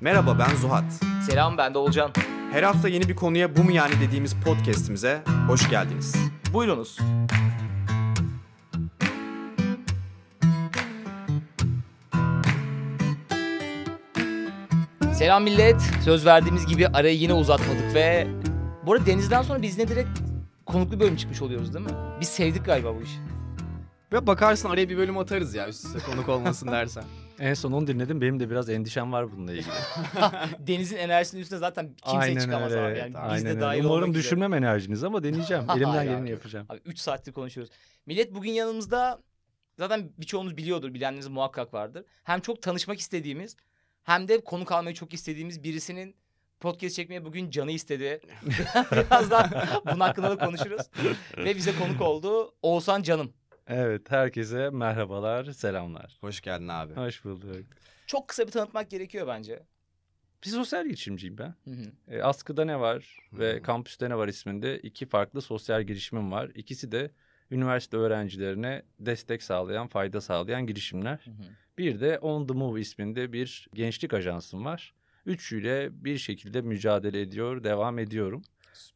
Merhaba ben Zuhat. Selam ben de Olcan. Her hafta yeni bir konuya bu mu yani dediğimiz podcast'imize hoş geldiniz. Buyurunuz. Selam millet. Söz verdiğimiz gibi arayı yine uzatmadık ve bu arada Deniz'den sonra biz ne direkt konuklu bölüm çıkmış oluyoruz değil mi? Biz sevdik galiba bu işi. Ve bakarsın araya bir bölüm atarız ya üst üste konuk olmasın dersen. En son onu dinledim. Benim de biraz endişem var bununla ilgili. Deniz'in enerjisinin üstüne zaten kimse çıkamaz abi. Yani biz aynen de öyle. dahil Umarım olmak üzere. düşürmem enerjinizi ama deneyeceğim. Elimden Hayır geleni abi. yapacağım. Abi 3 saattir konuşuyoruz. Millet bugün yanımızda zaten birçoğunuz biliyordur, bilenleriniz muhakkak vardır. Hem çok tanışmak istediğimiz hem de konuk almayı çok istediğimiz birisinin podcast çekmeye bugün canı istedi. Birazdan bunun hakkında da konuşuruz. Ve bize konuk oldu Oğuzhan Canım. Evet herkese merhabalar, selamlar. Hoş geldin abi. Hoş bulduk. Çok kısa bir tanıtmak gerekiyor bence. Bir sosyal girişimciyim ben. Hı hı. E, Askıda ne var ve. Kampüste ne var isminde iki farklı sosyal girişimim var. İkisi de üniversite öğrencilerine destek sağlayan, fayda sağlayan girişimler. Hı hı. Bir de On The Move isminde bir gençlik ajansım var. Üçüyle bir şekilde mücadele ediyor, devam ediyorum.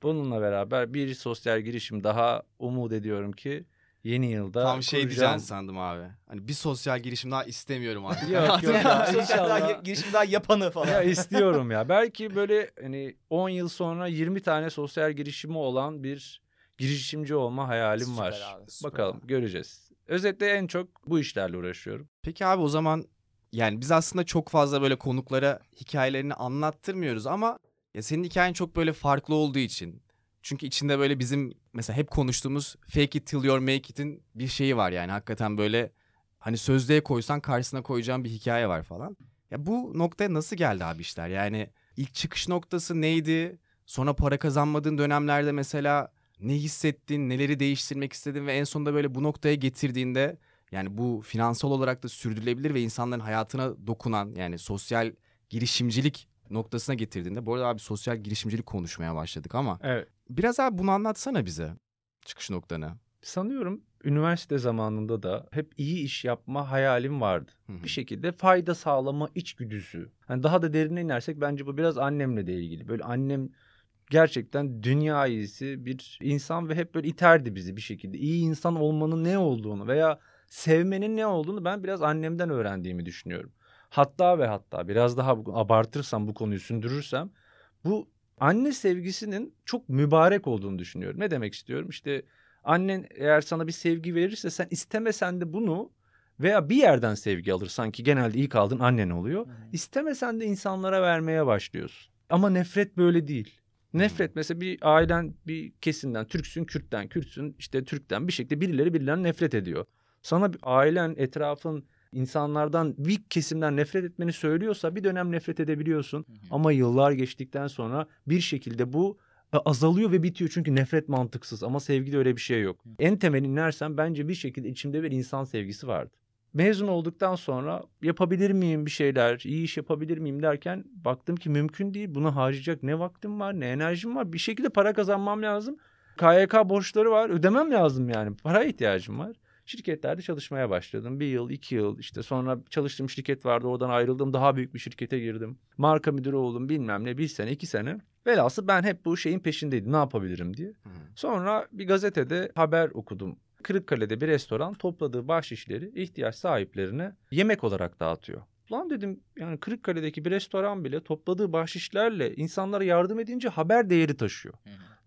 Bununla beraber bir sosyal girişim daha umut ediyorum ki yeni yılda Tam şey kuracağım. diyeceksin sandım abi. Hani bir sosyal girişim daha istemiyorum artık. Yok yok ya Sosyal daha, inşallah. girişim daha yapanı falan. Ya istiyorum ya. Belki böyle hani 10 yıl sonra 20 tane sosyal girişimi olan bir girişimci olma hayalim Süper var. abi, süper Bakalım göreceğiz. Özetle en çok bu işlerle uğraşıyorum. Peki abi o zaman yani biz aslında çok fazla böyle konuklara hikayelerini anlattırmıyoruz ama ya senin hikayen çok böyle farklı olduğu için. Çünkü içinde böyle bizim mesela hep konuştuğumuz fake it till you make it'in bir şeyi var yani hakikaten böyle hani sözlüğe koysan karşısına koyacağın bir hikaye var falan. Ya bu noktaya nasıl geldi abi işler? Yani ilk çıkış noktası neydi? Sonra para kazanmadığın dönemlerde mesela ne hissettin, neleri değiştirmek istedin ve en sonunda böyle bu noktaya getirdiğinde yani bu finansal olarak da sürdürülebilir ve insanların hayatına dokunan yani sosyal girişimcilik noktasına getirdiğinde. Bu arada abi sosyal girişimcilik konuşmaya başladık ama Evet. Biraz abi bunu anlatsana bize çıkış noktanı. Sanıyorum üniversite zamanında da hep iyi iş yapma hayalim vardı. Hı hı. Bir şekilde fayda sağlama içgüdüsü. Yani daha da derine inersek bence bu biraz annemle de ilgili. Böyle annem gerçekten dünya iyisi bir insan ve hep böyle iterdi bizi bir şekilde. İyi insan olmanın ne olduğunu veya sevmenin ne olduğunu ben biraz annemden öğrendiğimi düşünüyorum. Hatta ve hatta biraz daha abartırsam bu konuyu sündürürsem bu anne sevgisinin çok mübarek olduğunu düşünüyorum. Ne demek istiyorum? İşte annen eğer sana bir sevgi verirse sen istemesen de bunu veya bir yerden sevgi alırsan ki genelde ilk aldığın annen oluyor. İstemesen de insanlara vermeye başlıyorsun. Ama nefret böyle değil. Nefret mesela bir ailen bir kesimden Türksün, Kürt'ten, Kürtsün, işte Türk'ten bir şekilde birileri birilerine nefret ediyor. Sana bir ailen, etrafın insanlardan bir kesimden nefret etmeni söylüyorsa bir dönem nefret edebiliyorsun. Ama yıllar geçtikten sonra bir şekilde bu e, azalıyor ve bitiyor. Çünkü nefret mantıksız ama sevgide öyle bir şey yok. En temel inersem bence bir şekilde içimde bir insan sevgisi vardı. Mezun olduktan sonra yapabilir miyim bir şeyler, iyi iş yapabilir miyim derken baktım ki mümkün değil. Buna harcayacak ne vaktim var, ne enerjim var. Bir şekilde para kazanmam lazım. KYK borçları var, ödemem lazım yani. Para ihtiyacım var. Şirketlerde çalışmaya başladım. Bir yıl, iki yıl işte sonra çalıştığım şirket vardı. Oradan ayrıldım. Daha büyük bir şirkete girdim. Marka müdürü oldum bilmem ne bir sene, iki sene. Velhasıl ben hep bu şeyin peşindeydim. Ne yapabilirim diye. Sonra bir gazetede haber okudum. Kırıkkale'de bir restoran topladığı bahşişleri ihtiyaç sahiplerine yemek olarak dağıtıyor. Lan dedim yani Kırıkkale'deki bir restoran bile topladığı bahşişlerle insanlara yardım edince haber değeri taşıyor.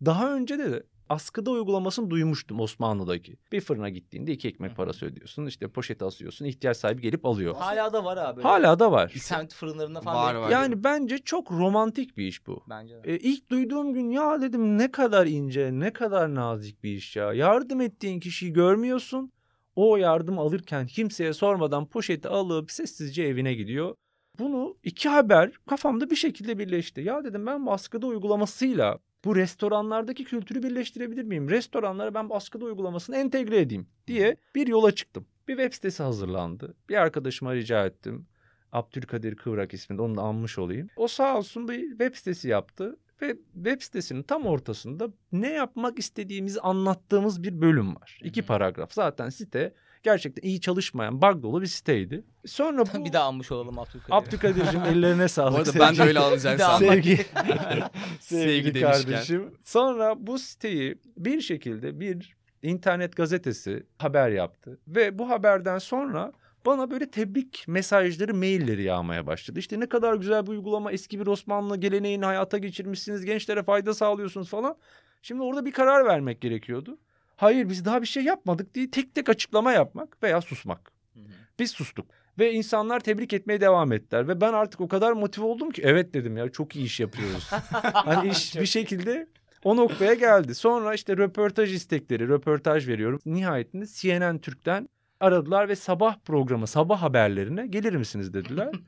Daha önce de askıda uygulamasını duymuştum Osmanlı'daki. Bir fırına gittiğinde iki ekmek parası ödüyorsun. işte poşete asıyorsun. ihtiyaç sahibi gelip alıyor. Hala da var abi. Hala da var. Semt fırınlarında falan. Var, var. Yani bence çok romantik bir iş bu. Bence de. E, ilk duyduğum gün ya dedim ne kadar ince, ne kadar nazik bir iş ya. Yardım ettiğin kişiyi görmüyorsun. O yardım alırken kimseye sormadan poşeti alıp sessizce evine gidiyor. Bunu iki haber kafamda bir şekilde birleşti. Ya dedim ben baskıda uygulamasıyla bu restoranlardaki kültürü birleştirebilir miyim? Restoranlara ben baskıda uygulamasını entegre edeyim diye bir yola çıktım. Bir web sitesi hazırlandı. Bir arkadaşıma rica ettim. Abdülkadir Kıvrak isminde onu da anmış olayım. O sağ olsun bir web sitesi yaptı ve web sitesinin tam ortasında ne yapmak istediğimizi anlattığımız bir bölüm var. İki paragraf. Zaten site gerçekten iyi çalışmayan, bug dolu bir siteydi. Sonra bu bir daha anmış olalım Abdülkadir. Abdülkadir'cim ellerine sağlık. Bu arada ben de öyle alacağım sandım. Sevgi, Sevgi demişken. kardeşim. Sonra bu siteyi bir şekilde bir internet gazetesi haber yaptı. Ve bu haberden sonra bana böyle tebrik mesajları, mailleri yağmaya başladı. İşte ne kadar güzel bir uygulama, eski bir Osmanlı geleneğini hayata geçirmişsiniz, gençlere fayda sağlıyorsunuz falan. Şimdi orada bir karar vermek gerekiyordu. Hayır biz daha bir şey yapmadık diye tek tek açıklama yapmak veya susmak. Hı hı. Biz sustuk. Ve insanlar tebrik etmeye devam ettiler. Ve ben artık o kadar motive oldum ki evet dedim ya çok iyi iş yapıyoruz. hani iş bir şekilde o noktaya geldi. Sonra işte röportaj istekleri, röportaj veriyorum. Nihayetinde CNN Türk'ten aradılar ve sabah programı, sabah haberlerine gelir misiniz dediler.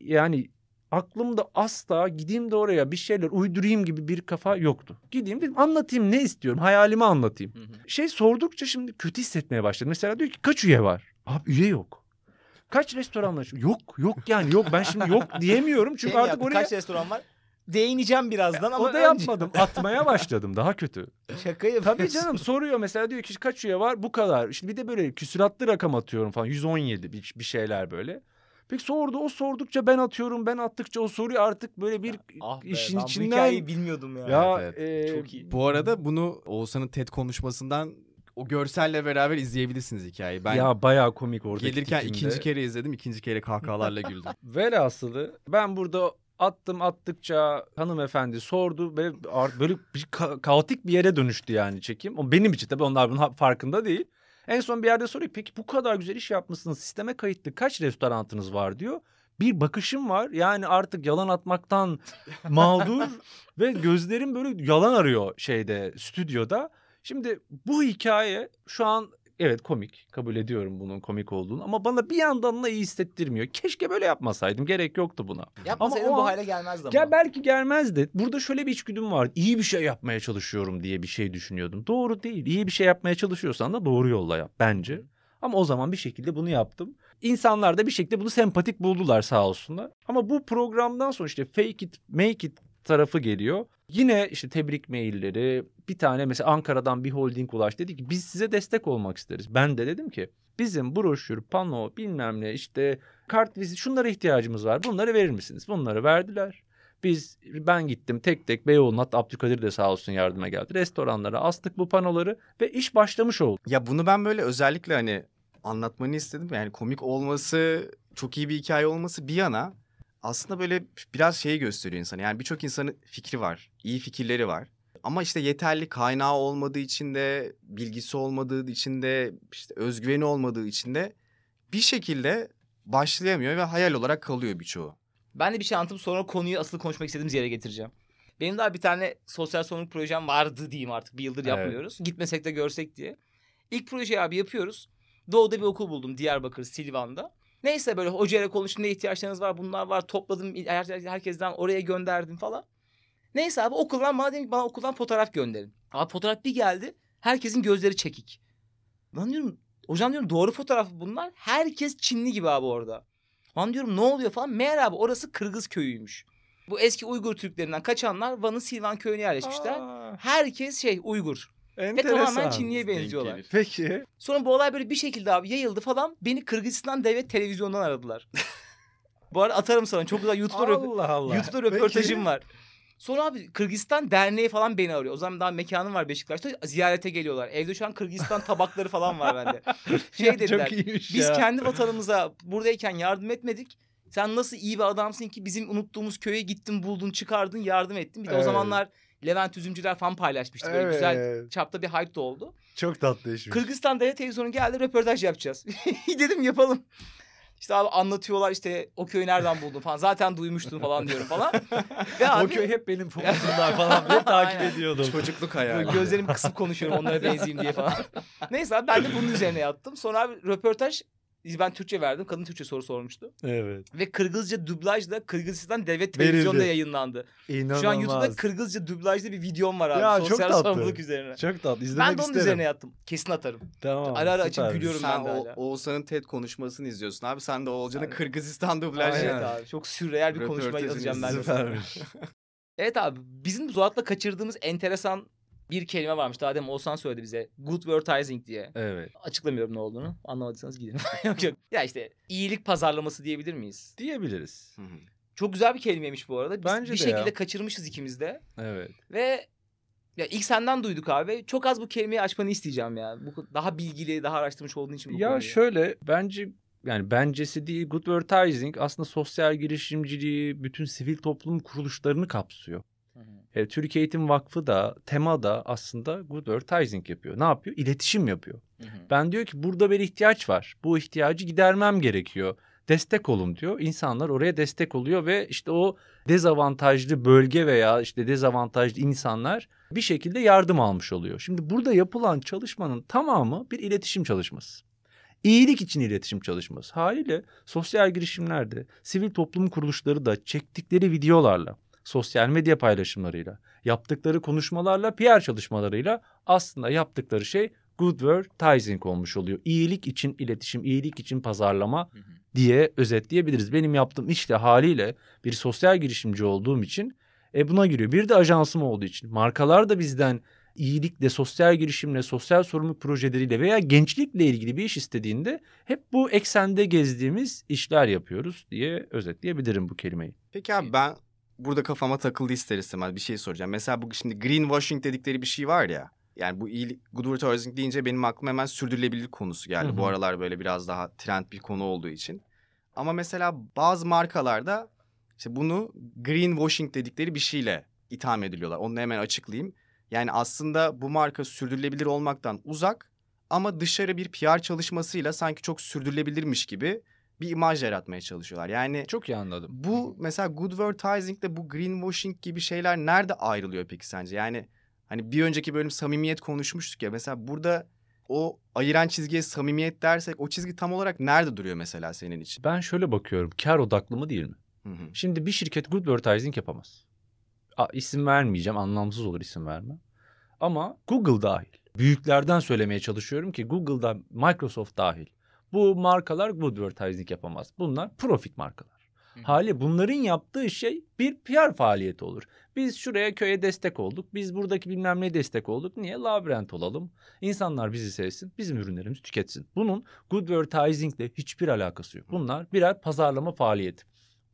Yani aklımda asla gideyim de oraya bir şeyler uydurayım gibi bir kafa yoktu. Gideyim dedim anlatayım ne istiyorum hayalimi anlatayım. Hı hı. Şey sordukça şimdi kötü hissetmeye başladım. Mesela diyor ki kaç üye var? Abi üye yok. Kaç restoran var? Yok yok yani yok ben şimdi yok diyemiyorum çünkü Şey artık yaptın? oraya Kaç restoran var? Değineceğim birazdan ama o da önce- yapmadım. Atmaya başladım. Daha kötü. Şaka yapıyorsun. Tabii canım soruyor mesela diyor ki kaç üye var? Bu kadar. İşte bir de böyle küsuratlı rakam atıyorum falan. 117 bir, bir şeyler böyle. Peki sordu o sordukça ben atıyorum ben attıkça o soruyor artık böyle bir Ah be, işin ben bu içinden hikayeyi bilmiyordum ya. ya Evet, e, Çok iyi. Bu arada bunu Oğuzhan'ın TED konuşmasından o görselle beraber izleyebilirsiniz hikayeyi. Ben ya bayağı komik orada. gelirken ikinci kere izledim. ikinci kere kahkahalarla güldüm. Velhasılı ben burada attım attıkça hanımefendi sordu ve böyle bir ka- kaotik bir yere dönüştü yani çekim. O benim için tabii onlar bunun farkında değil. En son bir yerde soruyor peki bu kadar güzel iş yapmışsınız sisteme kayıtlı kaç restoranınız var diyor. Bir bakışım var yani artık yalan atmaktan mağdur ve gözlerim böyle yalan arıyor şeyde stüdyoda. Şimdi bu hikaye şu an evet komik kabul ediyorum bunun komik olduğunu ama bana bir yandan da iyi hissettirmiyor. Keşke böyle yapmasaydım gerek yoktu buna. Yapmasaydın Ama bu an- hale gelmezdi ama. Ya belki gelmezdi. Burada şöyle bir içgüdüm var. İyi bir şey yapmaya çalışıyorum diye bir şey düşünüyordum. Doğru değil. İyi bir şey yapmaya çalışıyorsan da doğru yolla yap bence. Ama o zaman bir şekilde bunu yaptım. İnsanlar da bir şekilde bunu sempatik buldular sağ olsunlar. Ama bu programdan sonra işte fake it, make it tarafı geliyor. Yine işte tebrik mailleri. Bir tane mesela Ankara'dan bir holding ulaş dedi ki biz size destek olmak isteriz. Ben de dedim ki bizim broşür, pano, bilmem ne işte kart vizit şunlara ihtiyacımız var. Bunları verir misiniz? Bunları verdiler. Biz ben gittim tek tek Beyoğlu'na hatta Abdülkadir de sağ olsun yardıma geldi. Restoranlara astık bu panoları ve iş başlamış oldu. ya bunu ben böyle özellikle hani anlatmanı istedim. Yani komik olması, çok iyi bir hikaye olması bir yana aslında böyle biraz şeyi gösteriyor insana. Yani birçok insanın fikri var, iyi fikirleri var. Ama işte yeterli kaynağı olmadığı için de, bilgisi olmadığı için de, işte özgüveni olmadığı için de bir şekilde başlayamıyor ve hayal olarak kalıyor birçoğu. Ben de bir şey anlatıp sonra konuyu asıl konuşmak istediğimiz yere getireceğim. Benim daha bir tane sosyal sorumluluk projem vardı diyeyim artık. Bir yıldır Evet. yapmıyoruz. Gitmesek de görsek diye. İlk projeyi abi yapıyoruz. Doğu'da bir okul buldum. Diyarbakır, Silvan'da. Neyse böyle hocayla konuştum ne ihtiyaçlarınız var bunlar var topladım her- herkesten oraya gönderdim falan. Neyse abi okuldan bana dedim ki bana okuldan fotoğraf gönderin. Abi fotoğraf bir geldi herkesin gözleri çekik. Ben diyorum hocam diyorum doğru fotoğraf bunlar. Herkes Çinli gibi abi orada. Lan diyorum ne oluyor falan. Meğer abi orası Kırgız köyüymüş. Bu eski Uygur Türklerinden kaçanlar Van'ın Silvan köyüne yerleşmişler. Aa, Herkes şey Uygur. Ve tamamen Çinliye benziyorlar. Peki. Sonra bu olay böyle bir şekilde abi yayıldı falan. Beni Kırgızistan Devlet Televizyonu'ndan aradılar. bu arada atarım sana. Çok güzel YouTube'da, röp- Allah Allah. YouTube'da röportajım var. Sonra abi Kırgızistan Derneği falan beni arıyor. O zaman daha mekanım var Beşiktaş'ta. Ziyarete geliyorlar. Evde şu an Kırgızistan tabakları falan var bende. Şey dediler. Çok iyiymiş Biz ya. kendi vatanımıza buradayken yardım etmedik. Sen nasıl iyi bir adamsın ki bizim unuttuğumuz köye gittin buldun çıkardın yardım ettin. Bir de o Evet. zamanlar Levent Üzümcüler falan paylaşmıştı. Böyle güzel çapta bir hype de oldu. Çok tatlı işmiş. Kırgızistan Devlet Televizyonu geldi röportaj yapacağız. Dedim yapalım. İşte abi anlatıyorlar işte o köyü nereden buldun falan. Zaten duymuştun falan diyorum falan. Ve abi O köy hep benim fokusumda falan. Hep takip ediyordum. Çocukluk hayali. gözlerimi kısıp konuşuyorum onlara benzeyeyim diye falan. Neyse abi ben de bunun üzerine yattım. Sonra abi röportaj ben Türkçe verdim. Kadın Türkçe soru sormuştu. Evet. Ve Kırgızca dublajla Kırgızistan Devlet Televizyonu'nda yayınlandı. İnanılmaz. Şu an YouTube'da Kırgızca dublajlı bir videom var abi. Ya, çok Sosyal tatlı. sorumluluk üzerine. Çok tatlı. İzlemek Ben de onun isterim. üzerine yattım. Kesin atarım. Tamam. Ara ara açıp gülüyorum. Sen ben de o, hala. Oğuzhan'ın TED konuşmasını izliyorsun abi. Sen de Oğulcan'ın Aynen. Kırgızistan dublajı. Evet Aynen. abi. Çok sürreel bir konuşma yazacağım ben de. Süpermiş. Evet abi bizim Zuhat'la kaçırdığımız enteresan bir kelime varmış. Daha demin Oğuzhan söyledi bize. Good advertising diye. Evet. Açıklamıyorum ne olduğunu. Anlamadıysanız gidin. yok yok. Ya işte iyilik pazarlaması diyebilir miyiz? Diyebiliriz. Hı hı. Çok güzel bir kelimeymiş bu arada. Biz Bence bir de şekilde ya. kaçırmışız ikimiz de. Evet. Ve ya ilk senden duyduk abi. Çok az bu kelimeyi açmanı isteyeceğim ya. Bu daha bilgili, daha araştırmış olduğun için bu Ya konuyu. şöyle bence yani bencesi değil good advertising aslında sosyal girişimciliği bütün sivil toplum kuruluşlarını kapsıyor. E, Türk Eğitim Vakfı da tema da aslında good advertising yapıyor. Ne yapıyor? İletişim yapıyor. Hı hı. Ben diyor ki burada bir ihtiyaç var. Bu ihtiyacı gidermem gerekiyor. Destek olun diyor. İnsanlar oraya destek oluyor ve işte o dezavantajlı bölge veya işte dezavantajlı insanlar bir şekilde yardım almış oluyor. Şimdi burada yapılan çalışmanın tamamı bir iletişim çalışması. İyilik için iletişim çalışması. Haliyle sosyal girişimlerde sivil toplum kuruluşları da çektikleri videolarla, sosyal medya paylaşımlarıyla, yaptıkları konuşmalarla, PR çalışmalarıyla aslında yaptıkları şey good advertising olmuş oluyor. İyilik için iletişim, iyilik için pazarlama Hı hı. diye özetleyebiliriz. Benim yaptığım iş de haliyle bir sosyal girişimci olduğum için e buna giriyor. Bir de ajansım olduğu için. Markalar da bizden iyilikle, sosyal girişimle, sosyal sorumluluk projeleriyle veya gençlikle ilgili bir iş istediğinde hep bu eksende gezdiğimiz işler yapıyoruz diye özetleyebilirim bu kelimeyi. Peki abi ben burada kafama takıldı ister istemez bir şey soracağım. Mesela bu şimdi greenwashing dedikleri bir şey var ya. Yani bu iyi good advertising deyince benim aklıma hemen sürdürülebilirlik konusu geldi. Hı Bu hı. aralar böyle biraz daha trend bir konu olduğu için. Ama mesela bazı markalarda işte bunu greenwashing dedikleri bir şeyle itham ediliyorlar. Onu hemen açıklayayım. Yani aslında bu marka sürdürülebilir olmaktan uzak ama dışarı bir PR çalışmasıyla sanki çok sürdürülebilirmiş gibi bir imaj yaratmaya çalışıyorlar. Yani Çok iyi anladım. bu mesela good advertising ile bu greenwashing gibi şeyler nerede ayrılıyor peki sence? Yani hani bir önceki bölüm samimiyet konuşmuştuk ya. Mesela burada o ayıran çizgiye samimiyet dersek o çizgi tam olarak nerede duruyor mesela senin için? Ben şöyle bakıyorum. Kar odaklı mı değil mi? Hı hı. Şimdi bir şirket good advertising yapamaz. A, isim vermeyeceğim. Anlamsız olur isim verme. Ama Google dahil. Büyüklerden söylemeye çalışıyorum ki Google'da Microsoft dahil. Bu markalar good advertising yapamaz. Bunlar profit markalar. Hali bunların yaptığı şey bir PR faaliyeti olur. Biz şuraya köye destek olduk. Biz buradaki bilmem neye destek olduk. Niye? Labirent olalım. İnsanlar bizi sevsin. Bizim ürünlerimizi tüketsin. Bunun good advertisingle hiçbir alakası yok. Bunlar birer pazarlama faaliyeti.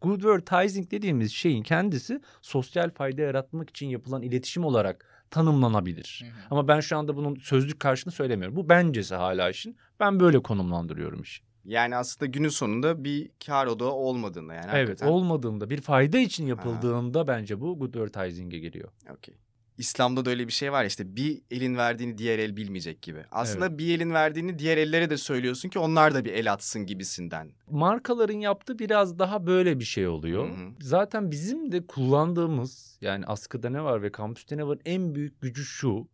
Good advertising dediğimiz şeyin kendisi sosyal fayda yaratmak için yapılan iletişim olarak tanımlanabilir. Hı hı. Ama ben şu anda bunun sözlük karşılığını söylemiyorum. Bu bencesi hala işin. Ben böyle konumlandırıyorum işi. Yani aslında günün sonunda bir kar odağı olmadığında yani. Evet hakikaten. olmadığında bir fayda için yapıldığında bence bu good advertising'e geliyor. Okey. İslam'da da öyle bir şey var ya işte bir elin verdiğini diğer el bilmeyecek gibi. Aslında bir elin verdiğini diğer ellere de söylüyorsun ki onlar da bir el atsın gibisinden. Markaların yaptığı biraz daha böyle bir şey oluyor. Hı hı. Zaten bizim de kullandığımız yani askıda ne var ve kampüste ne var en büyük gücü şu.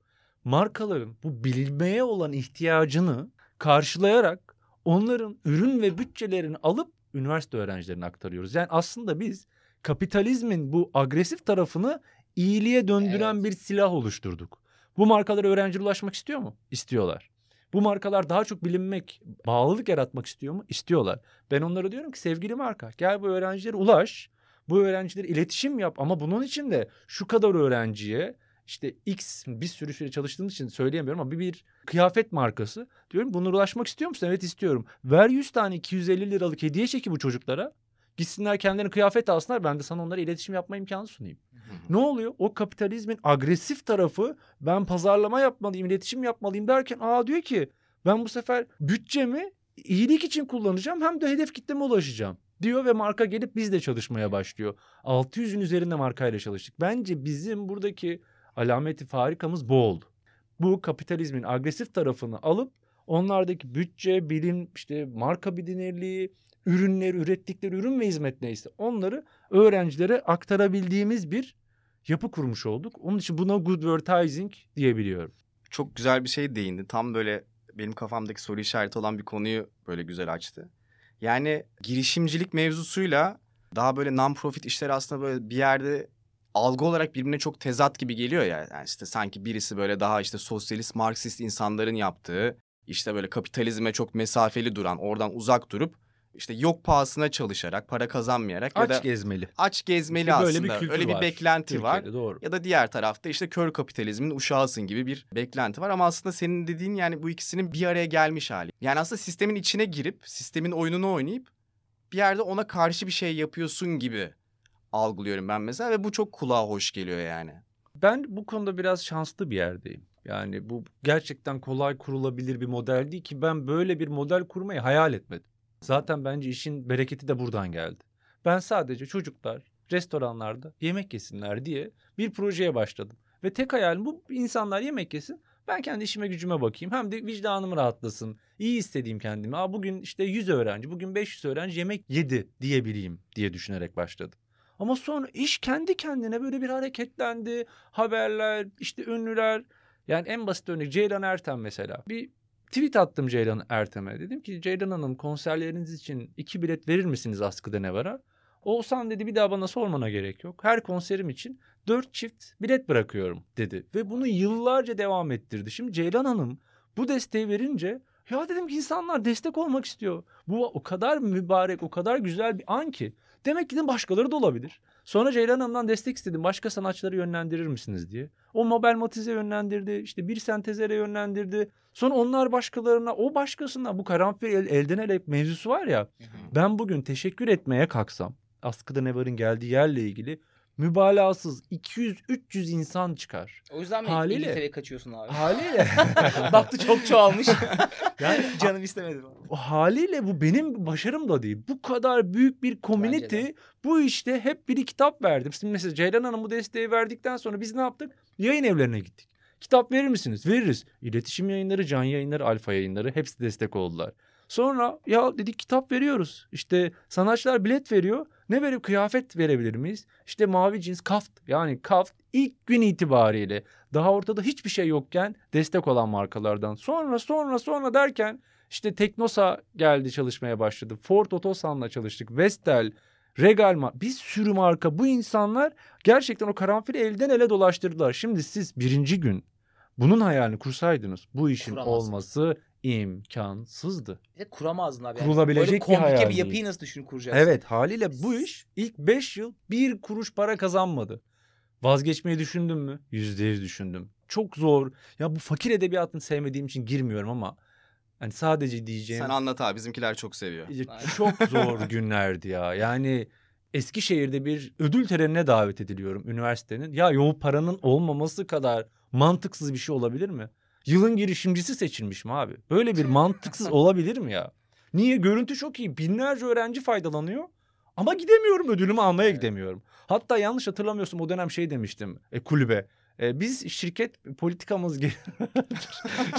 Markaların bu bilinmeye olan ihtiyacını karşılayarak onların ürün ve bütçelerini alıp üniversite öğrencilerine aktarıyoruz. Yani aslında biz kapitalizmin bu agresif tarafını iyiliğe döndüren Evet. bir silah oluşturduk. Bu markalar öğrencilere ulaşmak istiyor mu? İstiyorlar. Bu markalar daha çok bilinmek, bağlılık yaratmak istiyor mu? İstiyorlar. Ben onlara diyorum ki sevgili marka gel bu öğrencilere ulaş. Bu öğrencilere iletişim yap ama bunun için de şu kadar öğrenciye işte X bir sürü süre çalıştığımız için söyleyemiyorum ama bir, bir kıyafet markası diyorum bunlara ulaşmak istiyor musun? Evet istiyorum. Ver 100 tane 250 liralık hediye çeki bu çocuklara. Gitsinler kendilerine kıyafet alsınlar ben de sana onlara iletişim yapma imkanı sunayım. Ne oluyor? O kapitalizmin agresif tarafı ben pazarlama yapmalıyım, iletişim yapmalıyım derken aa diyor ki ben bu sefer bütçemi iyilik için kullanacağım hem de hedef kitleme ulaşacağım diyor ve marka gelip bizle çalışmaya başlıyor. 600'ün üzerinde markayla çalıştık. Bence bizim buradaki alameti farikamız bu oldu. Bu kapitalizmin agresif tarafını alıp onlardaki bütçe, bilim, işte marka bilinirliği, ürünleri, ürettikleri ürün ve hizmet neyse onları öğrencilere aktarabildiğimiz bir yapı kurmuş olduk. Onun için buna good advertising diyebiliyorum. Çok güzel bir şey değindi. Tam böyle benim kafamdaki soru işareti olan bir konuyu böyle güzel açtı. Yani girişimcilik mevzusuyla daha böyle non-profit işler aslında böyle bir yerde algı olarak birbirine çok tezat gibi geliyor ya. Yani işte sanki birisi böyle daha işte sosyalist, marksist insanların yaptığı, işte böyle kapitalizme çok mesafeli duran, oradan uzak durup işte yok pahasına çalışarak, para kazanmayarak ya Aç da gezmeli. aç gezmeli İşte böyle bir aslında. kültür Öyle bir var beklenti var. Türkiye'de, doğru. Ya da diğer tarafta işte kör kapitalizmin uşağısın gibi bir beklenti var. Ama aslında senin dediğin yani bu ikisinin bir araya gelmiş hali. Yani aslında sistemin içine girip sistemin oyununu oynayıp bir yerde ona karşı bir şey yapıyorsun gibi algılıyorum ben mesela ve bu çok kulağa hoş geliyor yani. Ben bu konuda biraz şanslı bir yerdeyim. Yani bu gerçekten kolay kurulabilir bir model değil ki ben böyle bir model kurmayı hayal etmedim. Zaten bence işin bereketi de buradan geldi. Ben sadece çocuklar restoranlarda yemek yesinler diye bir projeye başladım. Ve tek hayalim bu insanlar yemek yesin. Ben kendi işime gücüme bakayım. Hem de vicdanım rahatlasın. İyi istediğim kendimi. Aa, bugün işte 100 öğrenci, bugün 500 öğrenci yemek yedi diyebileyim diye düşünerek başladım. Ama sonra iş kendi kendine böyle bir hareketlendi. Haberler, işte ünlüler. Yani en basit örnek Ceylan Ertem mesela. Bir tweet attım Ceylan Ertem'e. Dedim ki Ceylan Hanım konserleriniz için iki bilet verir misiniz askıda ne vara? Oğuzhan dedi bir daha bana sormana gerek yok. Her konserim için dört çift bilet bırakıyorum dedi. Ve bunu yıllarca devam ettirdi. Şimdi Ceylan Hanım bu desteği verince ya dedim ki insanlar destek olmak istiyor. Bu o kadar mübarek, o kadar güzel bir an ki. Demek ki de başkaları da olabilir. Sonra Ceylan Hanım'dan destek istedim. Başka sanatçıları yönlendirir misiniz diye. O Mabel Matiz'e yönlendirdi. işte bir sentezere yönlendirdi. Sonra onlar başkalarına, o başkasına bu karanfil el, elden ele mevzusu var ya. Ben bugün teşekkür etmeye kalksam askıda ne varın geldiği yerle ilgili mübalağasız 200-300 insan çıkar. O yüzden mi Haliyle. İngiltere'ye kaçıyorsun abi? Haliyle Baktı çok çoğalmış. yani Canım istemedi. haliyle bu benim başarım da değil. Bu kadar büyük bir community bu işte hep biri kitap verdim. Şimdi mesela Ceylan Hanım bu desteği verdikten sonra biz ne yaptık? Yayın evlerine gittik. Kitap verir misiniz? Veririz. İletişim yayınları, can yayınları, alfa yayınları hepsi destek oldular. Sonra ya dedik kitap veriyoruz. İşte sanatçılar bilet veriyor. Ne verip kıyafet verebilir miyiz? İşte mavi cins kaft yani kaft ilk gün itibariyle daha ortada hiçbir şey yokken destek olan markalardan. Sonra sonra sonra derken işte Teknosa geldi çalışmaya başladı. Ford Otosan'la çalıştık. Vestel, Regal bir sürü marka. Bu insanlar gerçekten o karanfili elden ele dolaştırdılar. Şimdi siz birinci gün bunun hayalini kursaydınız bu işin olması imkansızdı. De kuramazdın abi. Kurulabilecek Böyle bir hayal bir yapıyı değil. nasıl düşün kuracaksın? Evet haliyle bu iş ilk 5 yıl bir kuruş para kazanmadı. Vazgeçmeyi düşündüm mü? Yüzde yüz düşündüm. Çok zor. Ya bu fakir edebiyatını sevmediğim için girmiyorum ama hani sadece diyeceğim Sen anlat abi bizimkiler çok seviyor. çok zor günlerdi ya. Yani Eskişehir'de bir ödül törenine davet ediliyorum üniversitenin. Ya yol paranın olmaması kadar mantıksız bir şey olabilir mi? Yılın girişimcisi seçilmişim abi. Böyle bir mantıksız olabilir mi ya? Niye? Görüntü çok iyi. Binlerce öğrenci faydalanıyor. Ama gidemiyorum ödülümü almaya gidemiyorum. Hatta yanlış hatırlamıyorsam o dönem şey demiştim e, kulübe. E, biz şirket politikamız ge-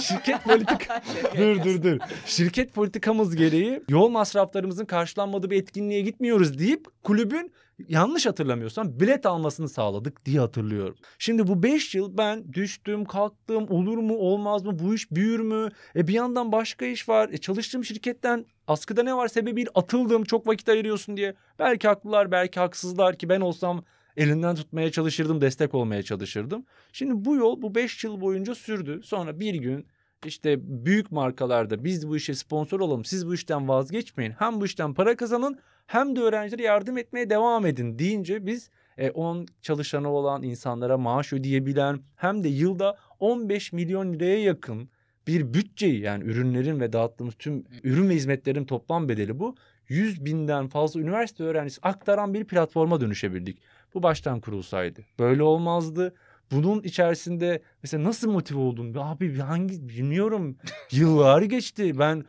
şirket politika dur dur dur. Şirket politikamız gereği yol masraflarımızın karşılanmadığı bir etkinliğe gitmiyoruz deyip kulübün yanlış hatırlamıyorsam bilet almasını sağladık diye hatırlıyorum. Şimdi bu 5 yıl ben düştüm kalktım olur mu olmaz mı bu iş büyür mü? E bir yandan başka iş var. E çalıştığım şirketten askıda ne var sebebi atıldım çok vakit ayırıyorsun diye. Belki haklılar belki haksızlar ki ben olsam elinden tutmaya çalışırdım destek olmaya çalışırdım. Şimdi bu yol bu 5 yıl boyunca sürdü. Sonra bir gün işte büyük markalarda biz bu işe sponsor olalım siz bu işten vazgeçmeyin. Hem bu işten para kazanın hem de öğrencilere yardım etmeye devam edin deyince biz e, 10 çalışanı olan insanlara maaş ödeyebilen hem de yılda 15 milyon liraya yakın bir bütçeyi yani ürünlerin ve dağıttığımız tüm ürün ve hizmetlerin toplam bedeli bu. 100 binden fazla üniversite öğrencisi aktaran bir platforma dönüşebildik. Bu baştan kurulsaydı böyle olmazdı. Bunun içerisinde mesela nasıl motive oldun? Abi hangi bilmiyorum. Yıllar geçti. Ben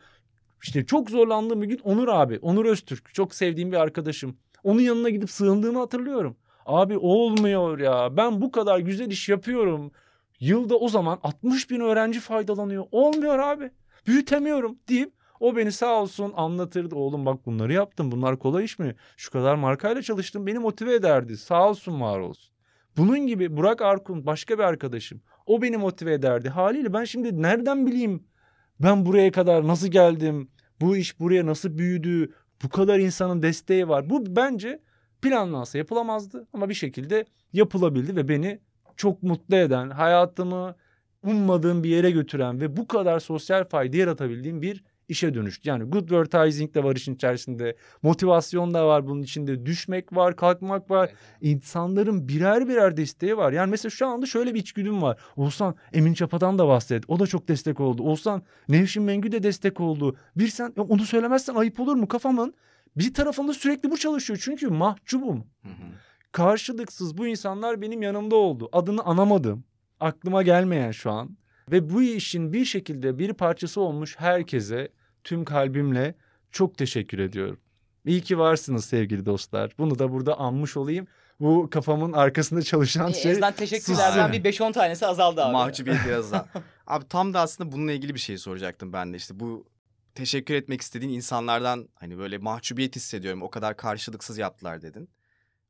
işte çok zorlandığım bir gün Onur abi. Onur Öztürk. Çok sevdiğim bir arkadaşım. Onun yanına gidip sığındığımı hatırlıyorum. Abi olmuyor ya. Ben bu kadar güzel iş yapıyorum. Yılda o zaman 60 bin öğrenci faydalanıyor. Olmuyor abi. Büyütemiyorum deyip o beni sağ olsun anlatırdı. Oğlum bak bunları yaptım. Bunlar kolay iş mi? Şu kadar markayla çalıştım. Beni motive ederdi. Sağ olsun var olsun. Bunun gibi Burak Arkun başka bir arkadaşım. O beni motive ederdi. Haliyle ben şimdi nereden bileyim ben buraya kadar nasıl geldim? Bu iş buraya nasıl büyüdü? Bu kadar insanın desteği var. Bu bence planlansa yapılamazdı ama bir şekilde yapılabildi ve beni çok mutlu eden, hayatımı ummadığım bir yere götüren ve bu kadar sosyal fayda yaratabildiğim bir işe dönüştü. Yani good advertising de var işin içerisinde. Motivasyon da var bunun içinde. Düşmek var, kalkmak var. İnsanların birer birer desteği var. Yani mesela şu anda şöyle bir içgüdüm var. Olsan Emin Çapa'dan da bahset. O da çok destek oldu. Olsan Nevşin Mengü de destek oldu. Bir sen onu söylemezsen ayıp olur mu? Kafamın bir tarafında sürekli bu çalışıyor. Çünkü mahcubum. Karşılıksız bu insanlar benim yanımda oldu. Adını anamadım. Aklıma gelmeyen şu an. Ve bu işin bir şekilde bir parçası olmuş herkese tüm kalbimle çok teşekkür ediyorum. İyi ki varsınız sevgili dostlar. Bunu da burada anmış olayım. Bu kafamın arkasında çalışan En şey azından teşekkürlerden bir 5-10 tanesi azaldı abi. Mahcubiyet biraz daha. Abi tam da aslında bununla ilgili bir şey soracaktım ben de. İşte bu teşekkür etmek istediğin insanlardan hani böyle mahcubiyet hissediyorum. O kadar karşılıksız yaptılar dedin.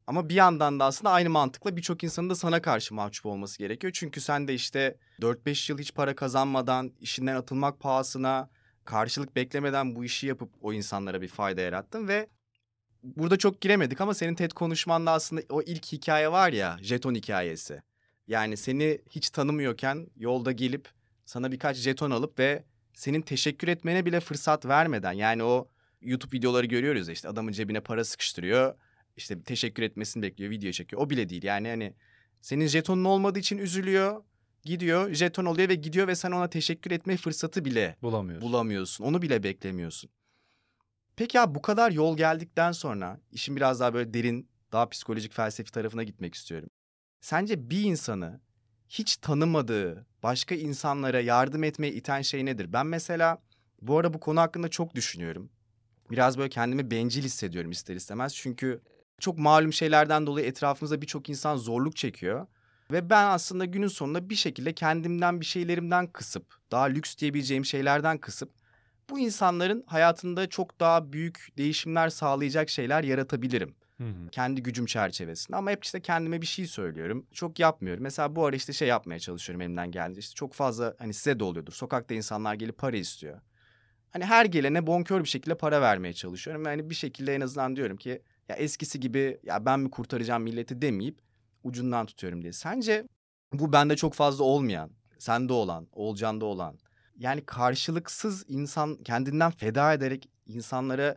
Ama bir yandan da aslında aynı mantıkla birçok insanın da sana karşı mahcup olması gerekiyor. Çünkü sen de işte 4-5 yıl hiç para kazanmadan, işinden atılmak pahasına, karşılık beklemeden bu işi yapıp o insanlara bir fayda yarattın ve burada çok giremedik ama senin TED konuşmanda aslında o ilk hikaye var ya, jeton hikayesi. Yani seni hiç tanımıyorken yolda gelip sana birkaç jeton alıp ve senin teşekkür etmene bile fırsat vermeden yani o YouTube videoları görüyoruz işte adamın cebine para sıkıştırıyor. İşte teşekkür etmesini bekliyor, video çekiyor. O bile değil. Yani hani senin jetonun olmadığı için üzülüyor, gidiyor, jeton oluyor ve gidiyor ve sen ona teşekkür etme fırsatı bile bulamıyoruz. bulamıyorsun. Onu bile beklemiyorsun. Peki ya bu kadar yol geldikten sonra işin biraz daha böyle derin, daha psikolojik felsefi tarafına gitmek istiyorum. Sence bir insanı hiç tanımadığı başka insanlara yardım etmeye iten şey nedir? Ben mesela bu ara bu konu hakkında çok düşünüyorum. Biraz böyle kendimi bencil hissediyorum ister istemez. Çünkü çok malum şeylerden dolayı etrafımızda birçok insan zorluk çekiyor. Ve ben aslında günün sonunda bir şekilde kendimden bir şeylerimden kısıp, daha lüks diyebileceğim şeylerden kısıp bu insanların hayatında çok daha büyük değişimler sağlayacak şeyler yaratabilirim. Hı hı. Kendi gücüm çerçevesinde ama hep işte kendime bir şey söylüyorum. Çok yapmıyorum. Mesela bu ara işte şey yapmaya çalışıyorum elimden geldiğince. İşte çok fazla hani size de oluyordur. Sokakta insanlar gelip para istiyor. Hani her gelene bonkör bir şekilde para vermeye çalışıyorum. Yani bir şekilde en azından diyorum ki ya eskisi gibi ya ben mi kurtaracağım milleti demeyip ucundan tutuyorum diye. Sence bu bende çok fazla olmayan, sende olan, Olcan'da olan yani karşılıksız insan kendinden feda ederek insanlara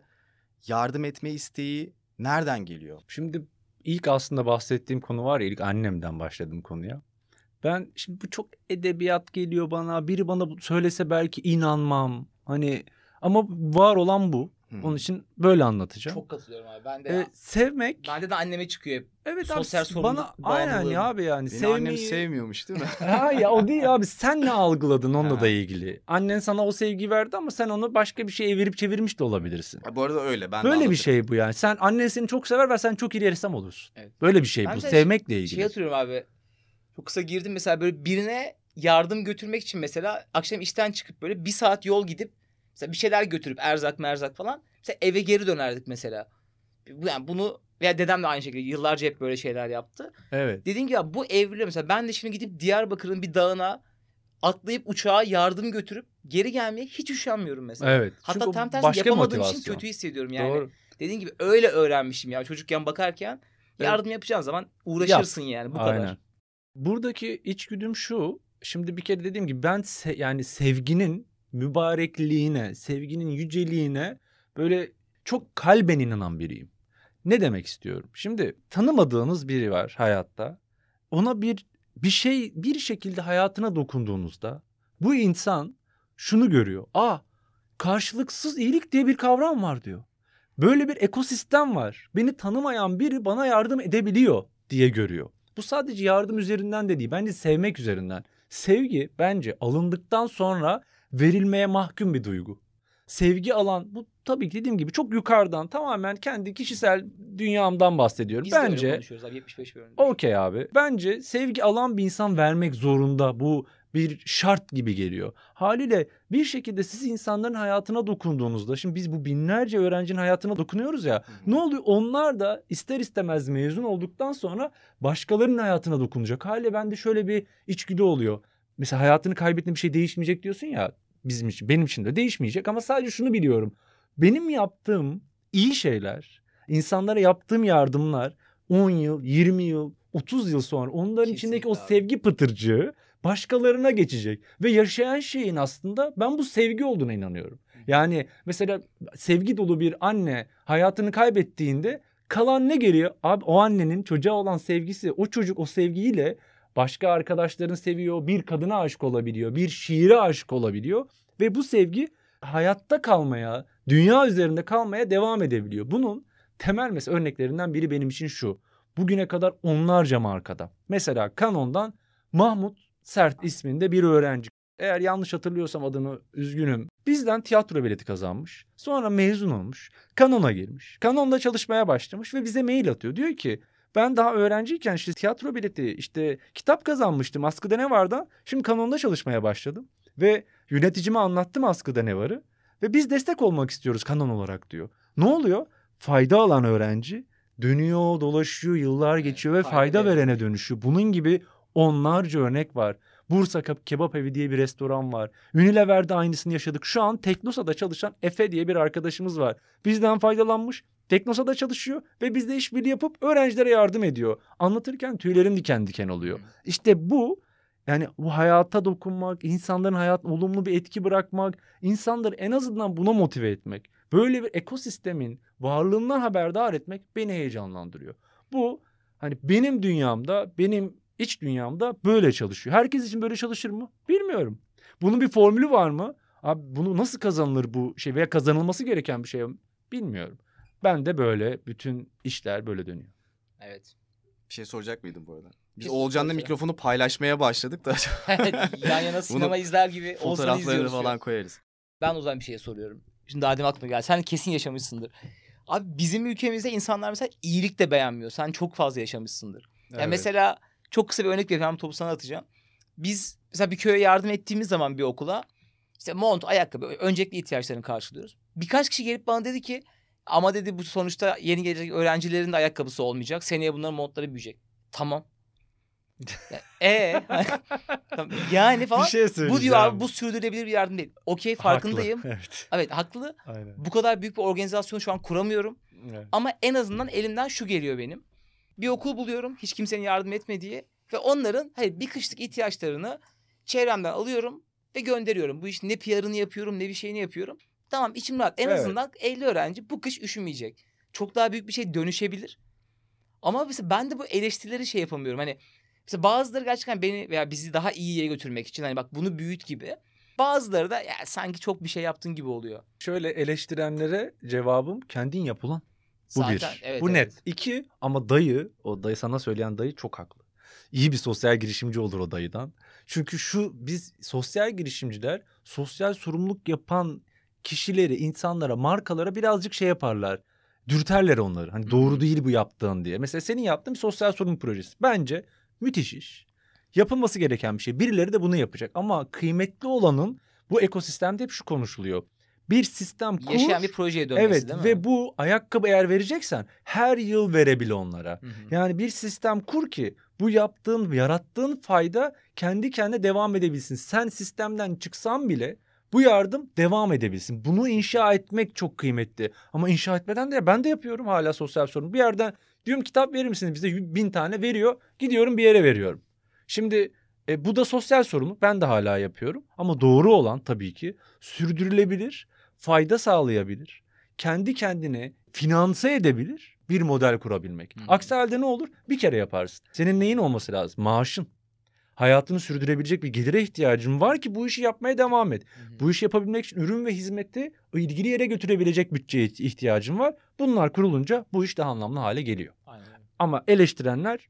yardım etme isteği nereden geliyor? Şimdi ilk aslında bahsettiğim konu var ya ilk annemden başladım konuya. Ben şimdi bu çok edebiyat geliyor bana. Biri bana söylese belki inanmam. Hani ama var olan bu. Hı. Onun için böyle anlatacağım. Çok katılıyorum abi. Ben de Ee, sevmek bende de anneme çıkıyor hep. evet sosyal abi bana aynen ya abi yani Beni sevmeyi annem sevmiyormuş değil mi? ha ya o değil abi sen ne algıladın onunla da ilgili. Annen sana o sevgi verdi ama sen onu başka bir şeye evirip çevirmiş de olabilirsin. Ya bu arada öyle. Ben Böyle bir şey bu yani. Sen annen seni çok sever ve sen çok iyi ressam olursun. Evet. Böyle bir şey Ben bu. de Sevmekle ilgili. Şey hatırlıyorum abi. Çok kısa girdim mesela böyle birine yardım götürmek için mesela akşam işten çıkıp böyle bir saat yol gidip mesela bir şeyler götürüp erzak merzak falan mesela eve geri dönerdik mesela. Yani bunu veya dedem de aynı şekilde yıllarca hep böyle şeyler yaptı. Evet. Dediğim gibi ya bu evriliyor mesela ben de şimdi gidip Diyarbakır'ın bir dağına atlayıp uçağa yardım götürüp geri gelmeye hiç üşenmiyorum mesela. Evet. Hatta Çünkü tam tersi yapamadığım için motivasyon. kötü hissediyorum yani. Doğru. Dediğim gibi öyle öğrenmişim ya çocukken bakarken Evet. yardım yapacağın zaman uğraşırsın yani bu kadar. Aynen. Buradaki içgüdüm şu. Şimdi bir kere dediğim gibi ben se- yani sevginin mübarekliğine, sevginin yüceliğine böyle çok kalben inanan biriyim. Ne demek istiyorum? Şimdi tanımadığınız biri var hayatta. Ona bir bir şey bir şekilde hayatına dokunduğunuzda bu insan şunu görüyor. Aa karşılıksız iyilik diye bir kavram var diyor. Böyle bir ekosistem var. Beni tanımayan biri bana yardım edebiliyor diye görüyor. Bu sadece yardım üzerinden de değil. Bence sevmek üzerinden. Sevgi bence alındıktan sonra verilmeye mahkum bir duygu. Sevgi alan bu tabii ki dediğim gibi çok yukarıdan tamamen kendi kişisel dünyamdan bahsediyorum. Biz de öyle bence konuşuyoruz abi 75 bölümde. Okey abi. Bence sevgi alan bir insan vermek zorunda. Bu bir şart gibi geliyor. Haliyle bir şekilde siz insanların hayatına dokunduğunuzda şimdi biz bu binlerce öğrencinin hayatına dokunuyoruz ya. Ne oluyor? Onlar da ister istemez mezun olduktan sonra başkalarının hayatına dokunacak. Haliyle bende şöyle bir içgüdü oluyor. Mesela hayatını kaybettiğin bir şey değişmeyecek diyorsun ya bizim için benim için de değişmeyecek ama sadece şunu biliyorum. Benim yaptığım iyi şeyler, insanlara yaptığım yardımlar 10 yıl, 20 yıl, 30 yıl sonra onların içindeki o Kesinlikle abi. sevgi pıtırcığı başkalarına geçecek ve yaşayan şeyin aslında ben bu sevgi olduğuna inanıyorum. Yani mesela sevgi dolu bir anne hayatını kaybettiğinde kalan ne geliyor? Abi o annenin çocuğa olan sevgisi, o çocuk o sevgiyle başka arkadaşlarını seviyor, bir kadına aşık olabiliyor, bir şiire aşık olabiliyor ve bu sevgi hayatta kalmaya, dünya üzerinde kalmaya devam edebiliyor. Bunun temel mesela örneklerinden biri benim için şu. Bugüne kadar onlarca markada. Mesela Canon'dan Mahmut Sert isminde bir öğrenci. Eğer yanlış hatırlıyorsam adını üzgünüm. Bizden tiyatro bileti kazanmış. Sonra mezun olmuş. Canon'a girmiş. Canon'da çalışmaya başlamış ve bize mail atıyor. Diyor ki ben daha öğrenciyken işte tiyatro bileti işte kitap kazanmıştım. Askıda ne vardı? Şimdi Canon'da çalışmaya başladım. Ve yöneticime anlattım askıda ne varı. Ve biz destek olmak istiyoruz kanon olarak diyor. Ne oluyor? Fayda alan öğrenci dönüyor, dolaşıyor, yıllar geçiyor ve fayda fayda veren. verene dönüşüyor. Bunun gibi onlarca örnek var. Bursa Keb- Kebap Evi diye bir restoran var. Unilever'de aynısını yaşadık. Şu an Teknosa'da çalışan Efe diye bir arkadaşımız var. Bizden faydalanmış. Teknosa'da çalışıyor ve bizde işbirliği yapıp öğrencilere yardım ediyor. Anlatırken tüylerim diken diken oluyor. İşte bu yani bu hayata dokunmak, insanların hayatına olumlu bir etki bırakmak, insanları en azından buna motive etmek. Böyle bir ekosistemin varlığından haberdar etmek beni heyecanlandırıyor. Bu hani benim dünyamda, benim iç dünyamda böyle çalışıyor. Herkes için böyle çalışır mı? Bilmiyorum. Bunun bir formülü var mı? Abi bunu nasıl kazanılır bu şey veya kazanılması gereken bir şey mi? Bilmiyorum. Ben de böyle bütün işler böyle dönüyor. Evet. Bir şey soracak mıydım bu arada? Biz Oğulcan'la mikrofonu paylaşmaya başladık da Yan yana sinema izler gibi Oğuzhan'ı fotoğraflarını izliyoruz falan koyarız. Ben o zaman bir şey soruyorum. Şimdi daha demin aklıma geldi. Sen kesin yaşamışsındır. Abi bizim ülkemizde insanlar mesela iyilik de beğenmiyor. Sen çok fazla yaşamışsındır. Yani mesela çok kısa bir örnek vereyim. Topu sana atacağım. Biz mesela bir köye yardım ettiğimiz zaman bir okula işte mont, ayakkabı öncelikli ihtiyaçlarını karşılıyoruz. Birkaç kişi gelip bana dedi ki ama dedi bu sonuçta yeni gelecek öğrencilerin de ayakkabısı olmayacak. Seneye bunların montları büyüyecek. Tamam. E yani falan. şey bu diyor abi bu sürdürülebilir bir yardım değil. Okey farkındayım. Evet. Evet haklı. Aynen. Bu kadar büyük bir organizasyon şu an kuramıyorum. Evet. Ama en azından elimden şu geliyor benim. Bir okul buluyorum hiç kimsenin yardım etmediği ve onların hayır bir kışlık ihtiyaçlarını çevremden alıyorum ve gönderiyorum. Bu iş ne PR'ını yapıyorum ne bir şeyini yapıyorum. Tamam içim rahat. En Evet. azından 50 öğrenci bu kış üşümeyecek. Çok daha büyük bir şey dönüşebilir. Ama mesela ben de bu eleştirileri şey yapamıyorum. Hani mesela bazıları gerçekten beni veya bizi daha iyi yere götürmek için hani bak bunu büyüt gibi. Bazıları da ya sanki çok bir şey yaptın gibi oluyor. Şöyle eleştirenlere cevabım kendin yapılan. Bu Zaten, bir. evet, Bu evet. net. İki ama dayı o dayı sana söyleyen dayı çok haklı. İyi bir sosyal girişimci olur o dayıdan. Çünkü şu biz sosyal girişimciler sosyal sorumluluk yapan kişileri, insanlara, markalara birazcık şey yaparlar. Dürterler onları. Hani doğru değil bu yaptığın diye. Mesela senin yaptığın bir sosyal sorumluluk projesi. Bence müthiş iş. Yapılması gereken bir şey. Birileri de bunu yapacak. Ama kıymetli olanın bu ekosistemde hep şu konuşuluyor. Bir sistem kur. Yaşayan bir projeye dönmesi Evet değil mi? ve bu ayakkabı eğer vereceksen her yıl verebil onlara. Hı hı. Yani bir sistem kur ki bu yaptığın, yarattığın fayda kendi kendine devam edebilsin. Sen sistemden çıksan bile bu yardım devam edebilsin. Bunu inşa etmek çok kıymetli. Ama inşa etmeden de ben de yapıyorum hala sosyal sorun. Bir yerden diyorum kitap verir misiniz bize bin tane veriyor. Gidiyorum bir yere veriyorum. Şimdi e, bu da sosyal sorumluluk. Ben de hala yapıyorum. Ama doğru olan tabii ki sürdürülebilir, fayda sağlayabilir, kendi kendine finanse edebilir bir model kurabilmek. Hı. Aksi halde ne olur? Bir kere yaparsın. Senin neyin olması lazım? Maaşın. Hayatını sürdürebilecek bir gelire ihtiyacın var ki bu işi yapmaya devam et. Hı hı. Bu işi yapabilmek için ürün ve hizmeti ilgili yere götürebilecek bütçeye ihtiyacın var. Bunlar kurulunca bu iş daha anlamlı hale geliyor. Aynen. Ama eleştirenler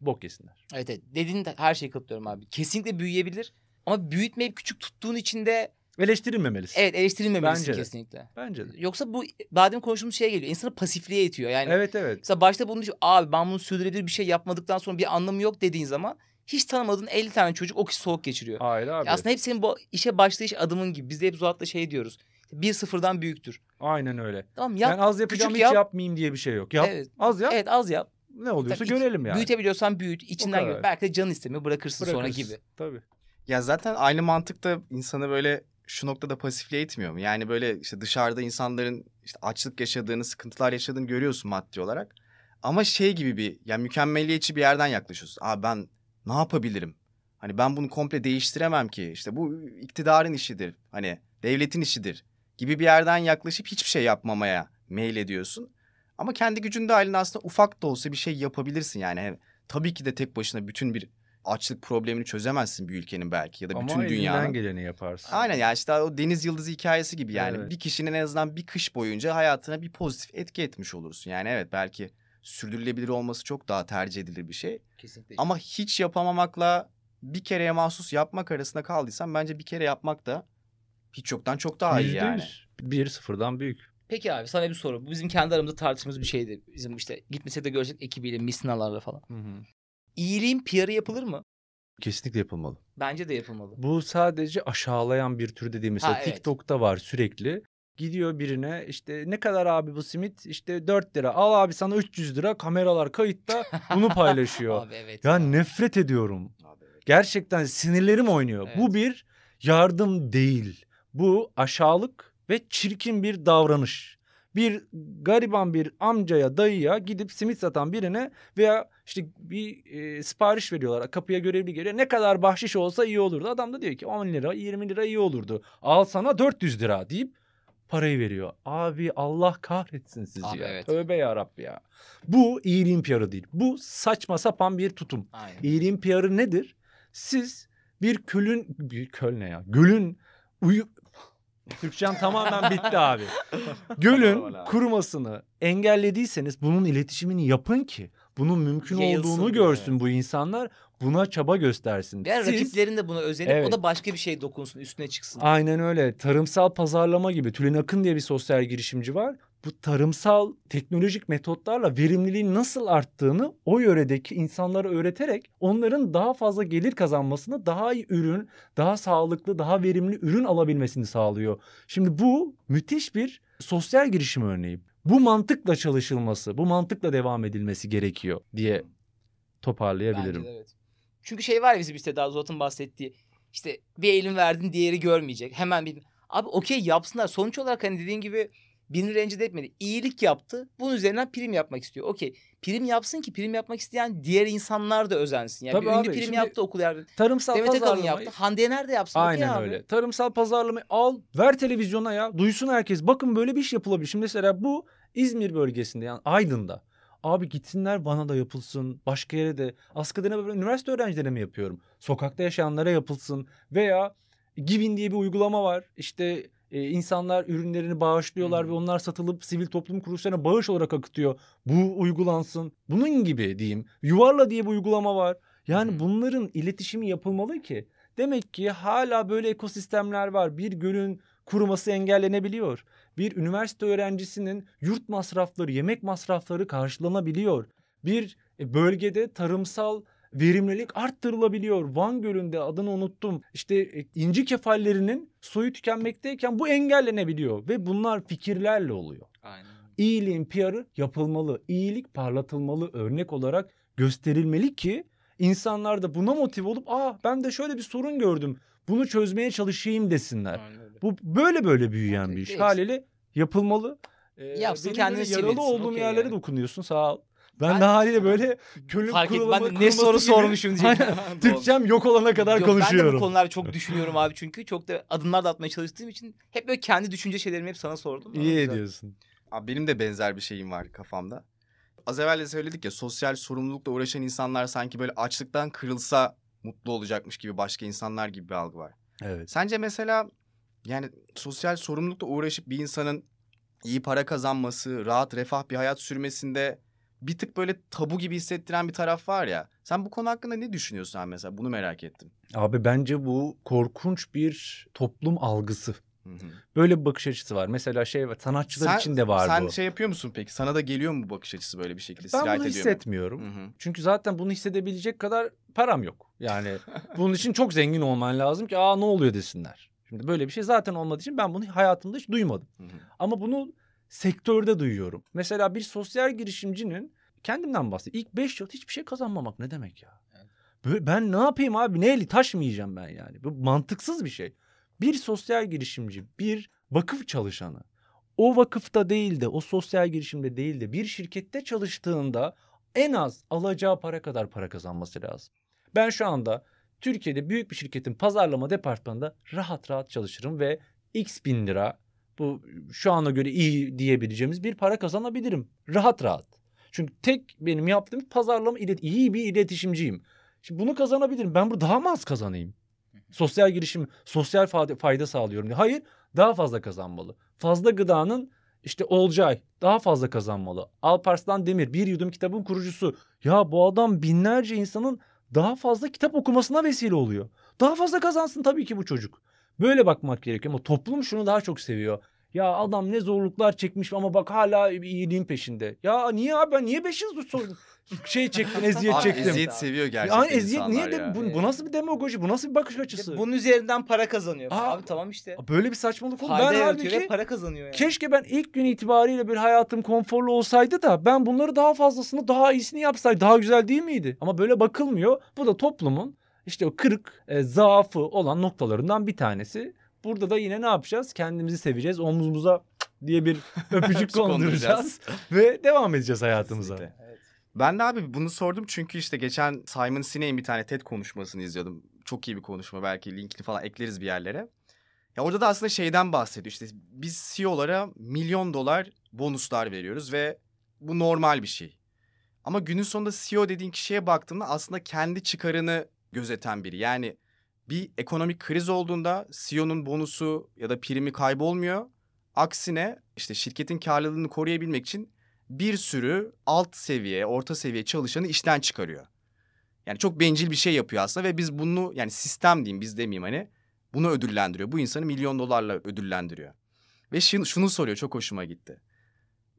bok yesinler. Evet evet. Dediğin de her şeyi katılıyorum abi. Kesinlikle büyüyebilir. Ama büyütmeyip küçük tuttuğun için de Eleştirilmemelisin. evet eleştirilmemelisin Bence de. kesinlikle. Bence de. Yoksa bu daha demin konuştuğumuz şeye geliyor. İnsanı pasifliğe itiyor. Yani Evet evet. mesela başta bunu düşün. Abi ben bunu sürdürülebilir bir şey yapmadıktan sonra bir anlamı yok dediğin zaman hiç tanımadığın 50 tane çocuk o kişi soğuk geçiriyor. Hayır abi. Aslında hep senin bu işe başlayış adımın gibi. Biz de hep Zuhat'la şey diyoruz. Bir sıfırdan büyüktür. Aynen öyle. Tamam yap. ben az yapacağım hiç yap. yapmayayım diye bir şey yok. Yap. Evet. Az yap. Evet az yap. Ne oluyorsa Tabii görelim yani. Büyütebiliyorsan büyüt. içinden gör. Belki de canın istemiyor bırakırsın, sonra Bırakırsın. gibi. Tabii. Ya zaten aynı mantıkta insanı böyle şu noktada pasifliğe itmiyor mu? Yani böyle işte dışarıda insanların işte açlık yaşadığını, sıkıntılar yaşadığını görüyorsun maddi olarak. Ama şey gibi bir yani mükemmeliyetçi bir yerden yaklaşıyorsun. Aa ben ne yapabilirim? Hani ben bunu komple değiştiremem ki. İşte bu iktidarın işidir. Hani devletin işidir gibi bir yerden yaklaşıp hiçbir şey yapmamaya meyil ediyorsun. Ama kendi gücün dahilinde aslında ufak da olsa bir şey yapabilirsin yani. Tabii ki de tek başına bütün bir açlık problemini çözemezsin bir ülkenin belki ya da Ama bütün elinden dünyanın. geleni yaparsın. Aynen yani işte o deniz yıldızı hikayesi gibi yani. Evet. Bir kişinin en azından bir kış boyunca hayatına bir pozitif etki etmiş olursun. Yani evet belki sürdürülebilir olması çok daha tercih edilir bir şey. Kesinlikle. Ama hiç yapamamakla bir kereye mahsus yapmak arasında kaldıysan bence bir kere yapmak da hiç yoktan çok daha iyi yani. Bir sıfırdan büyük. Peki abi sana bir soru. Bu bizim kendi aramızda tartıştığımız bir şeydi. Bizim işte gitmesek de görecek ekibiyle, misinalarla falan. İyiliğin PR'ı yapılır mı? Kesinlikle yapılmalı. Bence de yapılmalı. Bu sadece aşağılayan bir tür dediğim mesela Ha, evet. TikTok'ta var sürekli. Gidiyor birine işte ne kadar abi bu simit işte 4 lira al abi sana 300 lira kameralar kayıtta bunu paylaşıyor. Abi evet. ya nefret ediyorum. Abi evet. Gerçekten sinirlerim oynuyor. Evet. Bu bir yardım değil. Bu aşağılık ve çirkin bir davranış. Bir gariban bir amcaya, dayıya gidip simit satan birine veya işte bir e, sipariş veriyorlar. Kapıya görevli geliyor. Ne kadar bahşiş olsa iyi olurdu. Adam da diyor ki 10 lira, 20 lira iyi olurdu. Al sana 400 lira deyip parayı veriyor. Abi Allah kahretsin sizi Abi ya. evet. Tövbe yarabbi ya. Bu iyiliğin PR'ı değil. Bu saçma sapan bir tutum. Aynen. İyiliğin PR'ı nedir? Siz bir kölün, bir köl ne ya? Gölün uyu... Türkçem tamamen bitti abi. Gölün kurumasını engellediyseniz bunun iletişimini yapın ki bunun mümkün Yayılsın olduğunu görsün bu insanlar. Buna çaba göstersin. Veya Siz- rakiplerin de buna özenip o Evet. da başka bir şey dokunsun, üstüne çıksın. Aynen öyle. Tarımsal pazarlama gibi Tülin Akın diye bir sosyal girişimci var. Bu tarımsal teknolojik metotlarla verimliliğin nasıl arttığını o yöredeki insanlara öğreterek onların daha fazla gelir kazanmasını, daha iyi ürün, daha sağlıklı, daha verimli ürün alabilmesini sağlıyor. Şimdi bu müthiş bir sosyal girişim örneği. Bu mantıkla çalışılması, bu mantıkla devam edilmesi gerekiyor diye toparlayabilirim. Bence de evet. Çünkü şey var ya bizim işte daha Zuhat'ın bahsettiği. işte bir elin verdin diğeri görmeyecek. Hemen bir... Abi okey yapsınlar. Sonuç olarak hani dediğin gibi birini rencide etmedi. İyilik yaptı. Bunun üzerinden prim yapmak istiyor. Okey. Prim yapsın ki prim yapmak isteyen diğer insanlar da özensin. Yani Tabii bir ünlü abi, prim şimdi yaptı okul yerde. Tarımsal Demet Akalın pazarlamayı... yaptı. Hande Yener de yapsın. Aynen abi. öyle. Tarımsal pazarlamayı al, ver televizyona ya. Duysun herkes. Bakın böyle bir iş yapılabilir. Şimdi mesela bu İzmir bölgesinde yani Aydın'da. Abi gitsinler bana da yapılsın. Başka yere de. Askıdene böyle üniversite öğrencilerine mi yapıyorum? Sokakta yaşayanlara yapılsın. Veya Givin diye bir uygulama var. İşte e, insanlar ürünlerini bağışlıyorlar Hı. ve onlar satılıp sivil toplum kuruluşlarına bağış olarak akıtıyor. Bu uygulansın. Bunun gibi diyeyim. Yuvarla diye bir uygulama var. Yani Hı. bunların iletişimi yapılmalı ki. Demek ki hala böyle ekosistemler var. Bir gölün kuruması engellenebiliyor. Bir üniversite öğrencisinin yurt masrafları, yemek masrafları karşılanabiliyor. Bir e, bölgede tarımsal verimlilik arttırılabiliyor. Van Gölü'nde adını unuttum. İşte e, inci kefallerinin soyu tükenmekteyken bu engellenebiliyor ve bunlar fikirlerle oluyor. Aynen. İyiliğin PR'ı yapılmalı. İyilik parlatılmalı, örnek olarak gösterilmeli ki insanlar da buna motive olup aa ben de şöyle bir sorun gördüm. Bunu çözmeye çalışayım desinler. Aynen. Bu böyle böyle büyüyen bir iş. Değil. Haliyle yapılmalı. Ee, Yapsın, kendini yaralı olduğum okey yerlere yani. dokunuyorsun sağ ol. Ben, Ben- de haliyle böyle kölün Fark kurulama, Ben de ne soru gibi- sormuşum. Aynen. Türkçem yok olana kadar Yok, Ben de konuşuyorum. bu konularda çok düşünüyorum abi çünkü. Çok da adımlar da atmaya çalıştığım için hep böyle kendi düşünce şeylerimi hep sana sordum. İyi güzel. ediyorsun. Abi benim de benzer bir şeyim var kafamda. Az evvel de söyledik ya sosyal sorumlulukla uğraşan insanlar sanki böyle açlıktan kırılsa mutlu olacakmış gibi başka insanlar gibi bir algı var. Evet. Sence mesela yani sosyal sorumlulukla uğraşıp bir insanın iyi para kazanması, rahat refah bir hayat sürmesinde bir tık böyle tabu gibi hissettiren bir taraf var ya. Sen bu konu hakkında ne düşünüyorsun abi mesela? Bunu merak ettim. Abi bence bu korkunç bir toplum algısı. Böyle bir bakış açısı var. Mesela şey var sanatçılar Sen- için de var Sen bu. şey yapıyor musun peki? Sana da geliyor mu bu bakış açısı böyle bir şekilde? ben bunu hissetmiyorum. Çünkü zaten bunu hissedebilecek kadar param yok. Yani bunun için çok zengin olman lazım ki aa ne oluyor desinler. Şimdi böyle bir şey zaten olmadığı için ben bunu hayatımda hiç duymadım. Hı hı. Ama bunu sektörde duyuyorum. Mesela bir sosyal girişimcinin kendimden bahsedeyim. İlk 5 yıl hiçbir şey kazanmamak ne demek ya? Böyle, ben ne yapayım abi? Neyle taş mı yiyeceğim ben yani? Bu mantıksız bir şey. Bir sosyal girişimci, bir vakıf çalışanı o vakıfta değil de o sosyal girişimde değil de bir şirkette çalıştığında en az alacağı para kadar para kazanması lazım. Ben şu anda Türkiye'de büyük bir şirketin pazarlama departmanında rahat rahat çalışırım ve x bin lira bu şu ana göre iyi diyebileceğimiz bir para kazanabilirim. Rahat rahat. Çünkü tek benim yaptığım pazarlama ilet iyi bir iletişimciyim. Şimdi bunu kazanabilirim. Ben burada daha mı az kazanayım? Sosyal girişim, sosyal fayda, sağlıyorum diye. Hayır, daha fazla kazanmalı. Fazla gıdanın işte Olcay daha fazla kazanmalı. Alparslan Demir bir yudum kitabın kurucusu. Ya bu adam binlerce insanın daha fazla kitap okumasına vesile oluyor. Daha fazla kazansın tabii ki bu çocuk. Böyle bakmak gerekiyor ama toplum şunu daha çok seviyor. Ya adam ne zorluklar çekmiş ama bak hala iyiliğin peşinde. Ya niye abi ben niye 5 yıl sonra şey çektim eziyet Abi çektim. eziyet seviyor gerçekten Yani eziyet niye de ya. bu, bu nasıl bir demagoji bu nasıl bir bakış açısı? Bunun üzerinden para kazanıyor. Aa, Abi tamam işte. Böyle bir saçmalık oldu. Fayda Ben yaratıyor halbuki ve para kazanıyor yani. keşke ben ilk gün itibariyle bir hayatım konforlu olsaydı da ben bunları daha fazlasını daha iyisini yapsaydı daha güzel değil miydi? Ama böyle bakılmıyor. Bu da toplumun işte o kırık, e, zaafı olan noktalarından bir tanesi. Burada da yine ne yapacağız? Kendimizi seveceğiz. Omzumuza diye bir öpücük Öpücük konduracağız. konduracağız ve devam edeceğiz hayatımıza. Kesinlikle. Ben de abi bunu sordum çünkü işte geçen Simon Sinek'in bir tane TED konuşmasını izliyordum. Çok iyi bir konuşma belki linkini falan ekleriz bir yerlere. Ya orada da aslında şeyden bahsediyor işte biz CEO'lara milyon dolar bonuslar veriyoruz ve bu normal bir şey. Ama günün sonunda CEO dediğin kişiye baktığında aslında kendi çıkarını gözeten biri. Yani bir ekonomik kriz olduğunda CEO'nun bonusu ya da primi kaybolmuyor. Aksine işte şirketin karlılığını koruyabilmek için bir sürü alt seviye, orta seviye çalışanı işten çıkarıyor. Yani çok bencil bir şey yapıyor aslında ve biz bunu yani sistem diyeyim biz demeyeyim hani bunu ödüllendiriyor. Bu insanı milyon dolarla ödüllendiriyor. Ve şunu, şunu soruyor çok hoşuma gitti.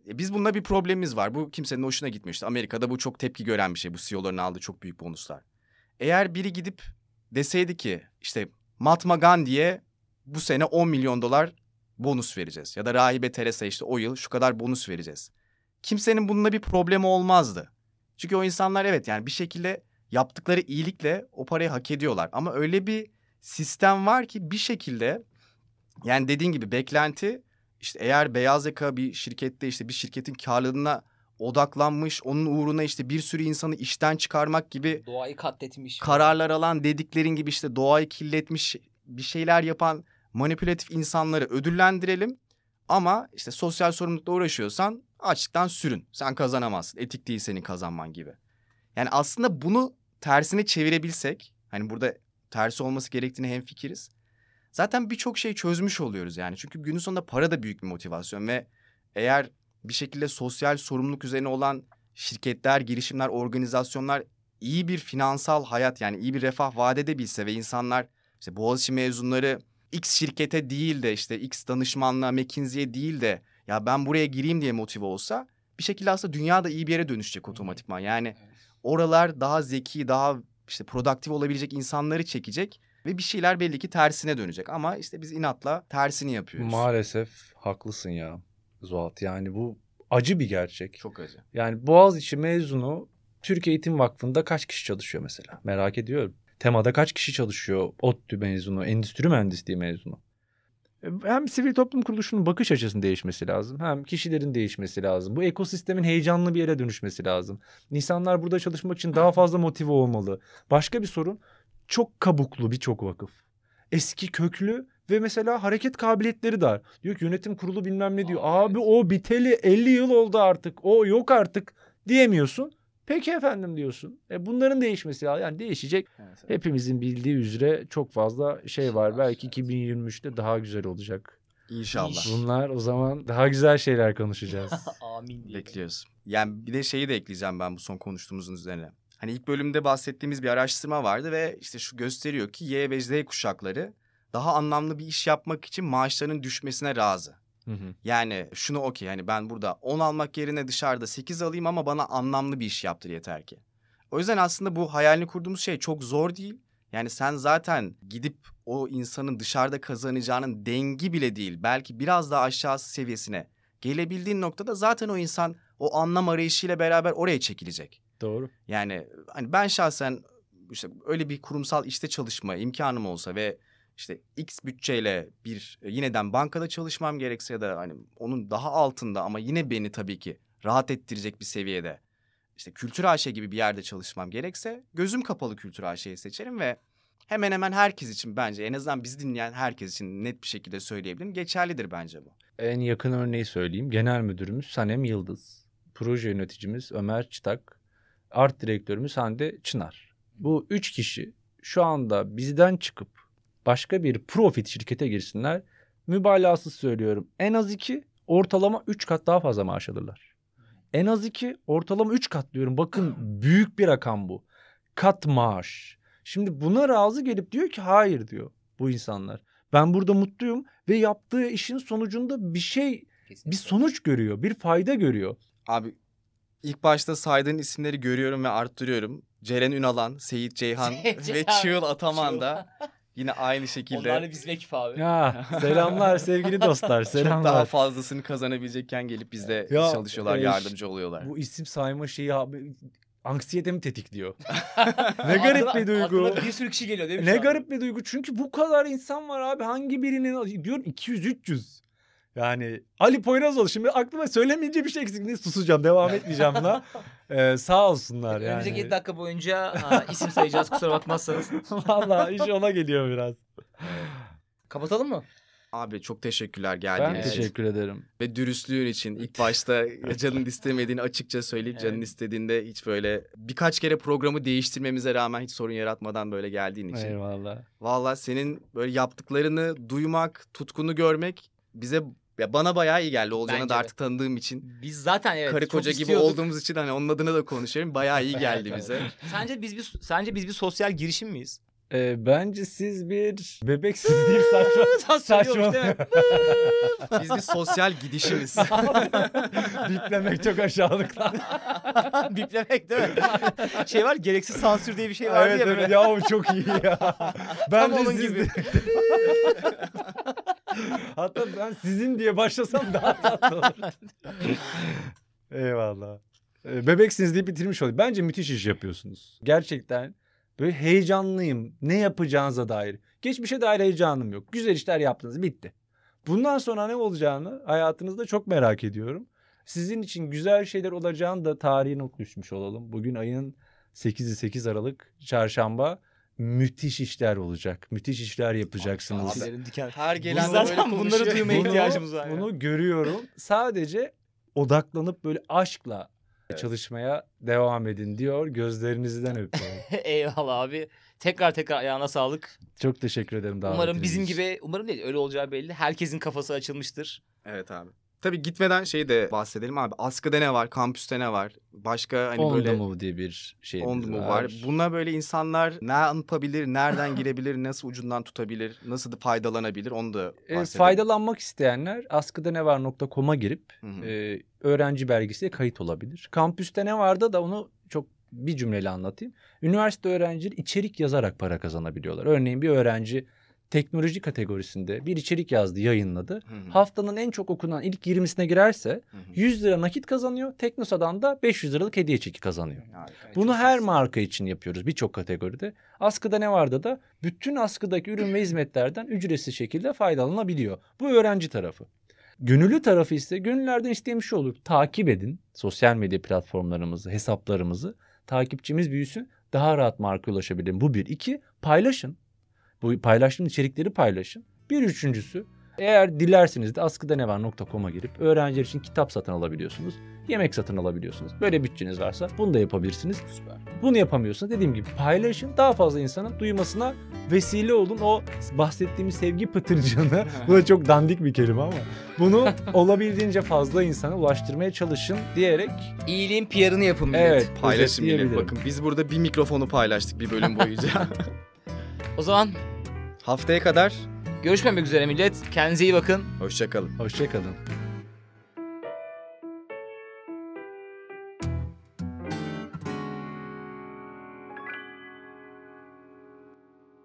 E biz bununla bir problemimiz var. Bu kimsenin hoşuna gitmiyor işte. Amerika'da bu çok tepki gören bir şey. Bu CEO'ların aldığı çok büyük bonuslar. Eğer biri gidip deseydi ki işte Mahatma Gandhi'ye bu sene 10 milyon dolar bonus vereceğiz. Ya da Rahibe Teresa işte o yıl şu kadar bonus vereceğiz. Kimsenin bununla bir problemi olmazdı. Çünkü o insanlar evet yani bir şekilde yaptıkları iyilikle o parayı hak ediyorlar. Ama öyle bir sistem var ki bir şekilde yani dediğin gibi beklenti işte eğer beyaz yaka bir şirkette işte bir şirketin karlılığına odaklanmış, onun uğruna işte bir sürü insanı işten çıkarmak gibi Doğayı katletmiş. kararlar alan dediklerin gibi işte doğayı kirletmiş bir şeyler yapan manipülatif insanları ödüllendirelim. Ama işte sosyal sorumlulukla uğraşıyorsan açlıktan sürün. Sen kazanamazsın. Etik değil senin kazanman gibi. Yani aslında bunu tersine çevirebilsek hani burada tersi olması gerektiğini hemfikiriz. Zaten birçok şey çözmüş oluyoruz yani. Çünkü günün sonunda para da büyük bir motivasyon ve eğer bir şekilde sosyal sorumluluk üzerine olan şirketler, girişimler, organizasyonlar iyi bir finansal hayat yani iyi bir refah vaat edebilse ve insanlar işte Boğaziçi mezunları X şirkete değil de işte X danışmanlığa, McKinsey'e değil de ya ben buraya gireyim diye motive olsa bir şekilde aslında dünya da iyi bir yere dönüşecek otomatikman. Yani oralar daha zeki, daha işte produktif olabilecek insanları çekecek ve bir şeyler belli ki tersine dönecek. Ama işte biz inatla tersini yapıyoruz. Maalesef haklısın ya Zuhat. Yani bu acı bir gerçek. Çok acı. Yani Boğaziçi mezunu Türk Eğitim Vakfı'nda kaç kişi çalışıyor mesela? Merak ediyorum. Temada kaç kişi çalışıyor? ODTÜ mezunu, endüstri mühendisliği mezunu. E, Hem sivil toplum kuruluşunun bakış açısının değişmesi lazım. Hem kişilerin değişmesi lazım. Bu ekosistemin heyecanlı bir yere dönüşmesi lazım. İnsanlar burada çalışmak için daha fazla motive olmalı. Başka bir sorun çok kabuklu birçok vakıf. Eski köklü ve mesela hareket kabiliyetleri dar. Diyor ki yönetim kurulu bilmem ne diyor. Aa, Abi o biteli 50 yıl oldu artık. O yok artık diyemiyorsun. Peki efendim diyorsun. E bunların değişmesi lazım. Yani değişecek. Evet, evet. Hepimizin bildiği üzere çok fazla şey var. Belki evet. 2023'te daha güzel olacak. İnşallah. Bunlar o zaman daha güzel şeyler konuşacağız. Amin. Bekliyoruz. Yani bir de şeyi de ekleyeceğim ben bu son konuştuğumuzun üzerine. Hani ilk bölümde bahsettiğimiz bir araştırma vardı ve işte şu gösteriyor ki Y ve Z kuşakları daha anlamlı bir iş yapmak için maaşlarının düşmesine razı. Hı hı. Yani şunu okey hani ben burada 10 almak yerine dışarıda 8 alayım ama bana anlamlı bir iş yaptır yeter ki. O yüzden aslında bu hayalini kurduğumuz şey çok zor değil. Yani sen zaten gidip o insanın dışarıda kazanacağının dengi bile değil belki biraz daha aşağısı seviyesine gelebildiğin noktada zaten o insan o anlam arayışıyla beraber oraya çekilecek. Doğru. Yani hani ben şahsen işte öyle bir kurumsal işte çalışma imkanım olsa ve işte X bütçeyle bir e, yineden bankada çalışmam gerekse ya da hani onun daha altında ama yine beni tabii ki rahat ettirecek bir seviyede işte Kültür AŞ gibi bir yerde çalışmam gerekse gözüm kapalı Kültür AŞ'yi seçerim ve hemen hemen herkes için bence en azından bizi dinleyen herkes için net bir şekilde söyleyebilirim geçerlidir bence bu. En yakın örneği söyleyeyim. Genel müdürümüz Sanem Yıldız. Proje yöneticimiz Ömer Çıtak. Art direktörümüz Hande Çınar. Bu üç kişi şu anda bizden çıkıp başka bir profit şirkete girsinler. Mübalağasız söylüyorum. En az iki, ortalama üç kat daha fazla maaş alırlar. En az iki, ortalama üç kat diyorum. Bakın büyük bir rakam bu. Kat maaş. Şimdi buna razı gelip diyor ki hayır diyor bu insanlar. Ben burada mutluyum ve yaptığı işin sonucunda bir şey, bir sonuç görüyor, bir fayda görüyor. Abi ilk başta saydığın isimleri görüyorum ve arttırıyorum. Ceren Ünalan, Seyit Ceyhan ve. Çığıl Ataman da yine aynı şekilde Onlar da bizim ekip abi. Ya selamlar sevgili dostlar, çok daha selamlar. fazlasını kazanabilecekken gelip bizde Ya, çalışıyorlar, e, yardımcı oluyorlar. Bu isim sayma şeyi abi anksiyetemi tetikliyor. ne garip Aklına- bir duygu. bir sürü kişi geliyor değil mi? Ne garip bir duygu. Çünkü bu kadar insan var abi. Hangi birinin diyorum 200 300. Yani Ali Poyrazoğlu şimdi aklıma söylemeyince bir şey eksik. Ne susacağım devam etmeyeceğim buna. Ee, sağ olsunlar yani. Önümüzdeki 7 dakika boyunca ha, isim sayacağız kusura bakmazsanız. Vallahi iş ona geliyor biraz. Kapatalım mı? Abi çok teşekkürler Ben geldiğiniz için. teşekkür ederim. Ve dürüstlüğün için ilk başta canın istemediğini açıkça söyleyip canın Evet. istediğinde hiç böyle birkaç kere programı değiştirmemize rağmen hiç sorun yaratmadan böyle geldiğin için. Eyvallah. Valla senin böyle yaptıklarını duymak, tutkunu görmek bize ya bana bayağı iyi geldi. Olcan'ı da artık tanıdığım için. Biz zaten evet. karı koca gibi olduğumuz için hani onun adına da konuşuyorum. Bayağı iyi geldi Evet, bize. evet. Sence biz bir sence biz bir sosyal girişim miyiz? Ee, bence siz bir bebeksiniz değil saçma. Söylüyormuş değil mi? Biz bir sosyal gidişimiz. Biplemek çok aşağılıklı. Biplemek değil mi? şey var gereksiz sansür diye bir şey vardı evet ya evet böyle. ya o çok iyi ya. Bence onun siz gibi. Hatta ben sizin diye başlasam daha tatlı olur. Eyvallah. Ee, Bebeksiniz deyip bitirmiş olayım. Bence müthiş iş yapıyorsunuz. Gerçekten böyle heyecanlıyım. Ne yapacağınıza dair. Geçmişe dair heyecanım yok. Güzel işler yaptınız. Bitti. Bundan sonra ne olacağını hayatınızda çok merak ediyorum. Sizin için güzel şeyler olacağını da tarihe not düşmüş olalım. Bugün ayın 8'i 8 Aralık çarşamba müthiş işler olacak. Müthiş işler yapacaksınız. Diken. Her gelen zaten böyle bunları duymaya Bunu- ihtiyacımız var. ya. Bunu görüyorum. Sadece odaklanıp böyle aşkla çalışmaya devam edin diyor. Gözlerinizden öpüyorum. Eyvallah abi. Tekrar tekrar ayağına sağlık. Çok teşekkür ederim davetiniz Umarım bizim gibi, umarım değil öyle olacağı belli. Herkesin kafası açılmıştır. Evet abi. Tabii gitmeden şey de bahsedelim abi. Askıda ne var? Kampüste ne var? Başka hani On böyle... Move diye bir şey On Move var. Buna böyle insanlar ne yapabilir, nereden girebilir, nasıl ucundan tutabilir, nasıl da faydalanabilir onu da E, bahsedelim. faydalanmak isteyenler askıdanevar.com'a girip Hı hı. e, öğrenci belgesiyle kayıt olabilir. Kampüste ne vardı da onu çok bir cümleyle anlatayım. Üniversite öğrencileri içerik yazarak para kazanabiliyorlar. Örneğin bir öğrenci teknoloji kategorisinde bir içerik yazdı, yayınladı. Hı hı. Haftanın en çok okunan ilk 20'sine girerse Hı hı. 100 lira nakit kazanıyor. Teknosa'dan da 500 liralık hediye çeki kazanıyor. Harika, Bunu her iyi. marka için yapıyoruz birçok kategoride. Askıda ne vardı da bütün askıdaki ürün ve hizmetlerden ücretsiz şekilde faydalanabiliyor. Bu öğrenci tarafı. Gönüllü tarafı ise gönüllerden istemiş şey olur. Takip edin sosyal medya platformlarımızı, hesaplarımızı. Takipçimiz büyüsün. Daha rahat marka ulaşabilin. Bu bir. İki, paylaşın. Bu paylaştığım içerikleri paylaşın. Bir üçüncüsü eğer dilerseniz de askıdanevar.com'a girip öğrenciler için kitap satın alabiliyorsunuz. Yemek satın alabiliyorsunuz. Böyle bütçeniz varsa bunu da yapabilirsiniz. Süper. Bunu yapamıyorsanız dediğim gibi paylaşın. Daha fazla insanın duymasına vesile olun. O bahsettiğimiz sevgi pıtırcığını bu da çok dandik bir kelime ama bunu olabildiğince fazla insana ulaştırmaya çalışın diyerek İyiliğin PR'ını yapın millet. evet Paylaşın millet. Bakın biz burada bir mikrofonu paylaştık bir bölüm boyunca. O zaman Haftaya kadar görüşmemek üzere millet. Kendinize iyi bakın. hoşçakalın. Hoşçakalın.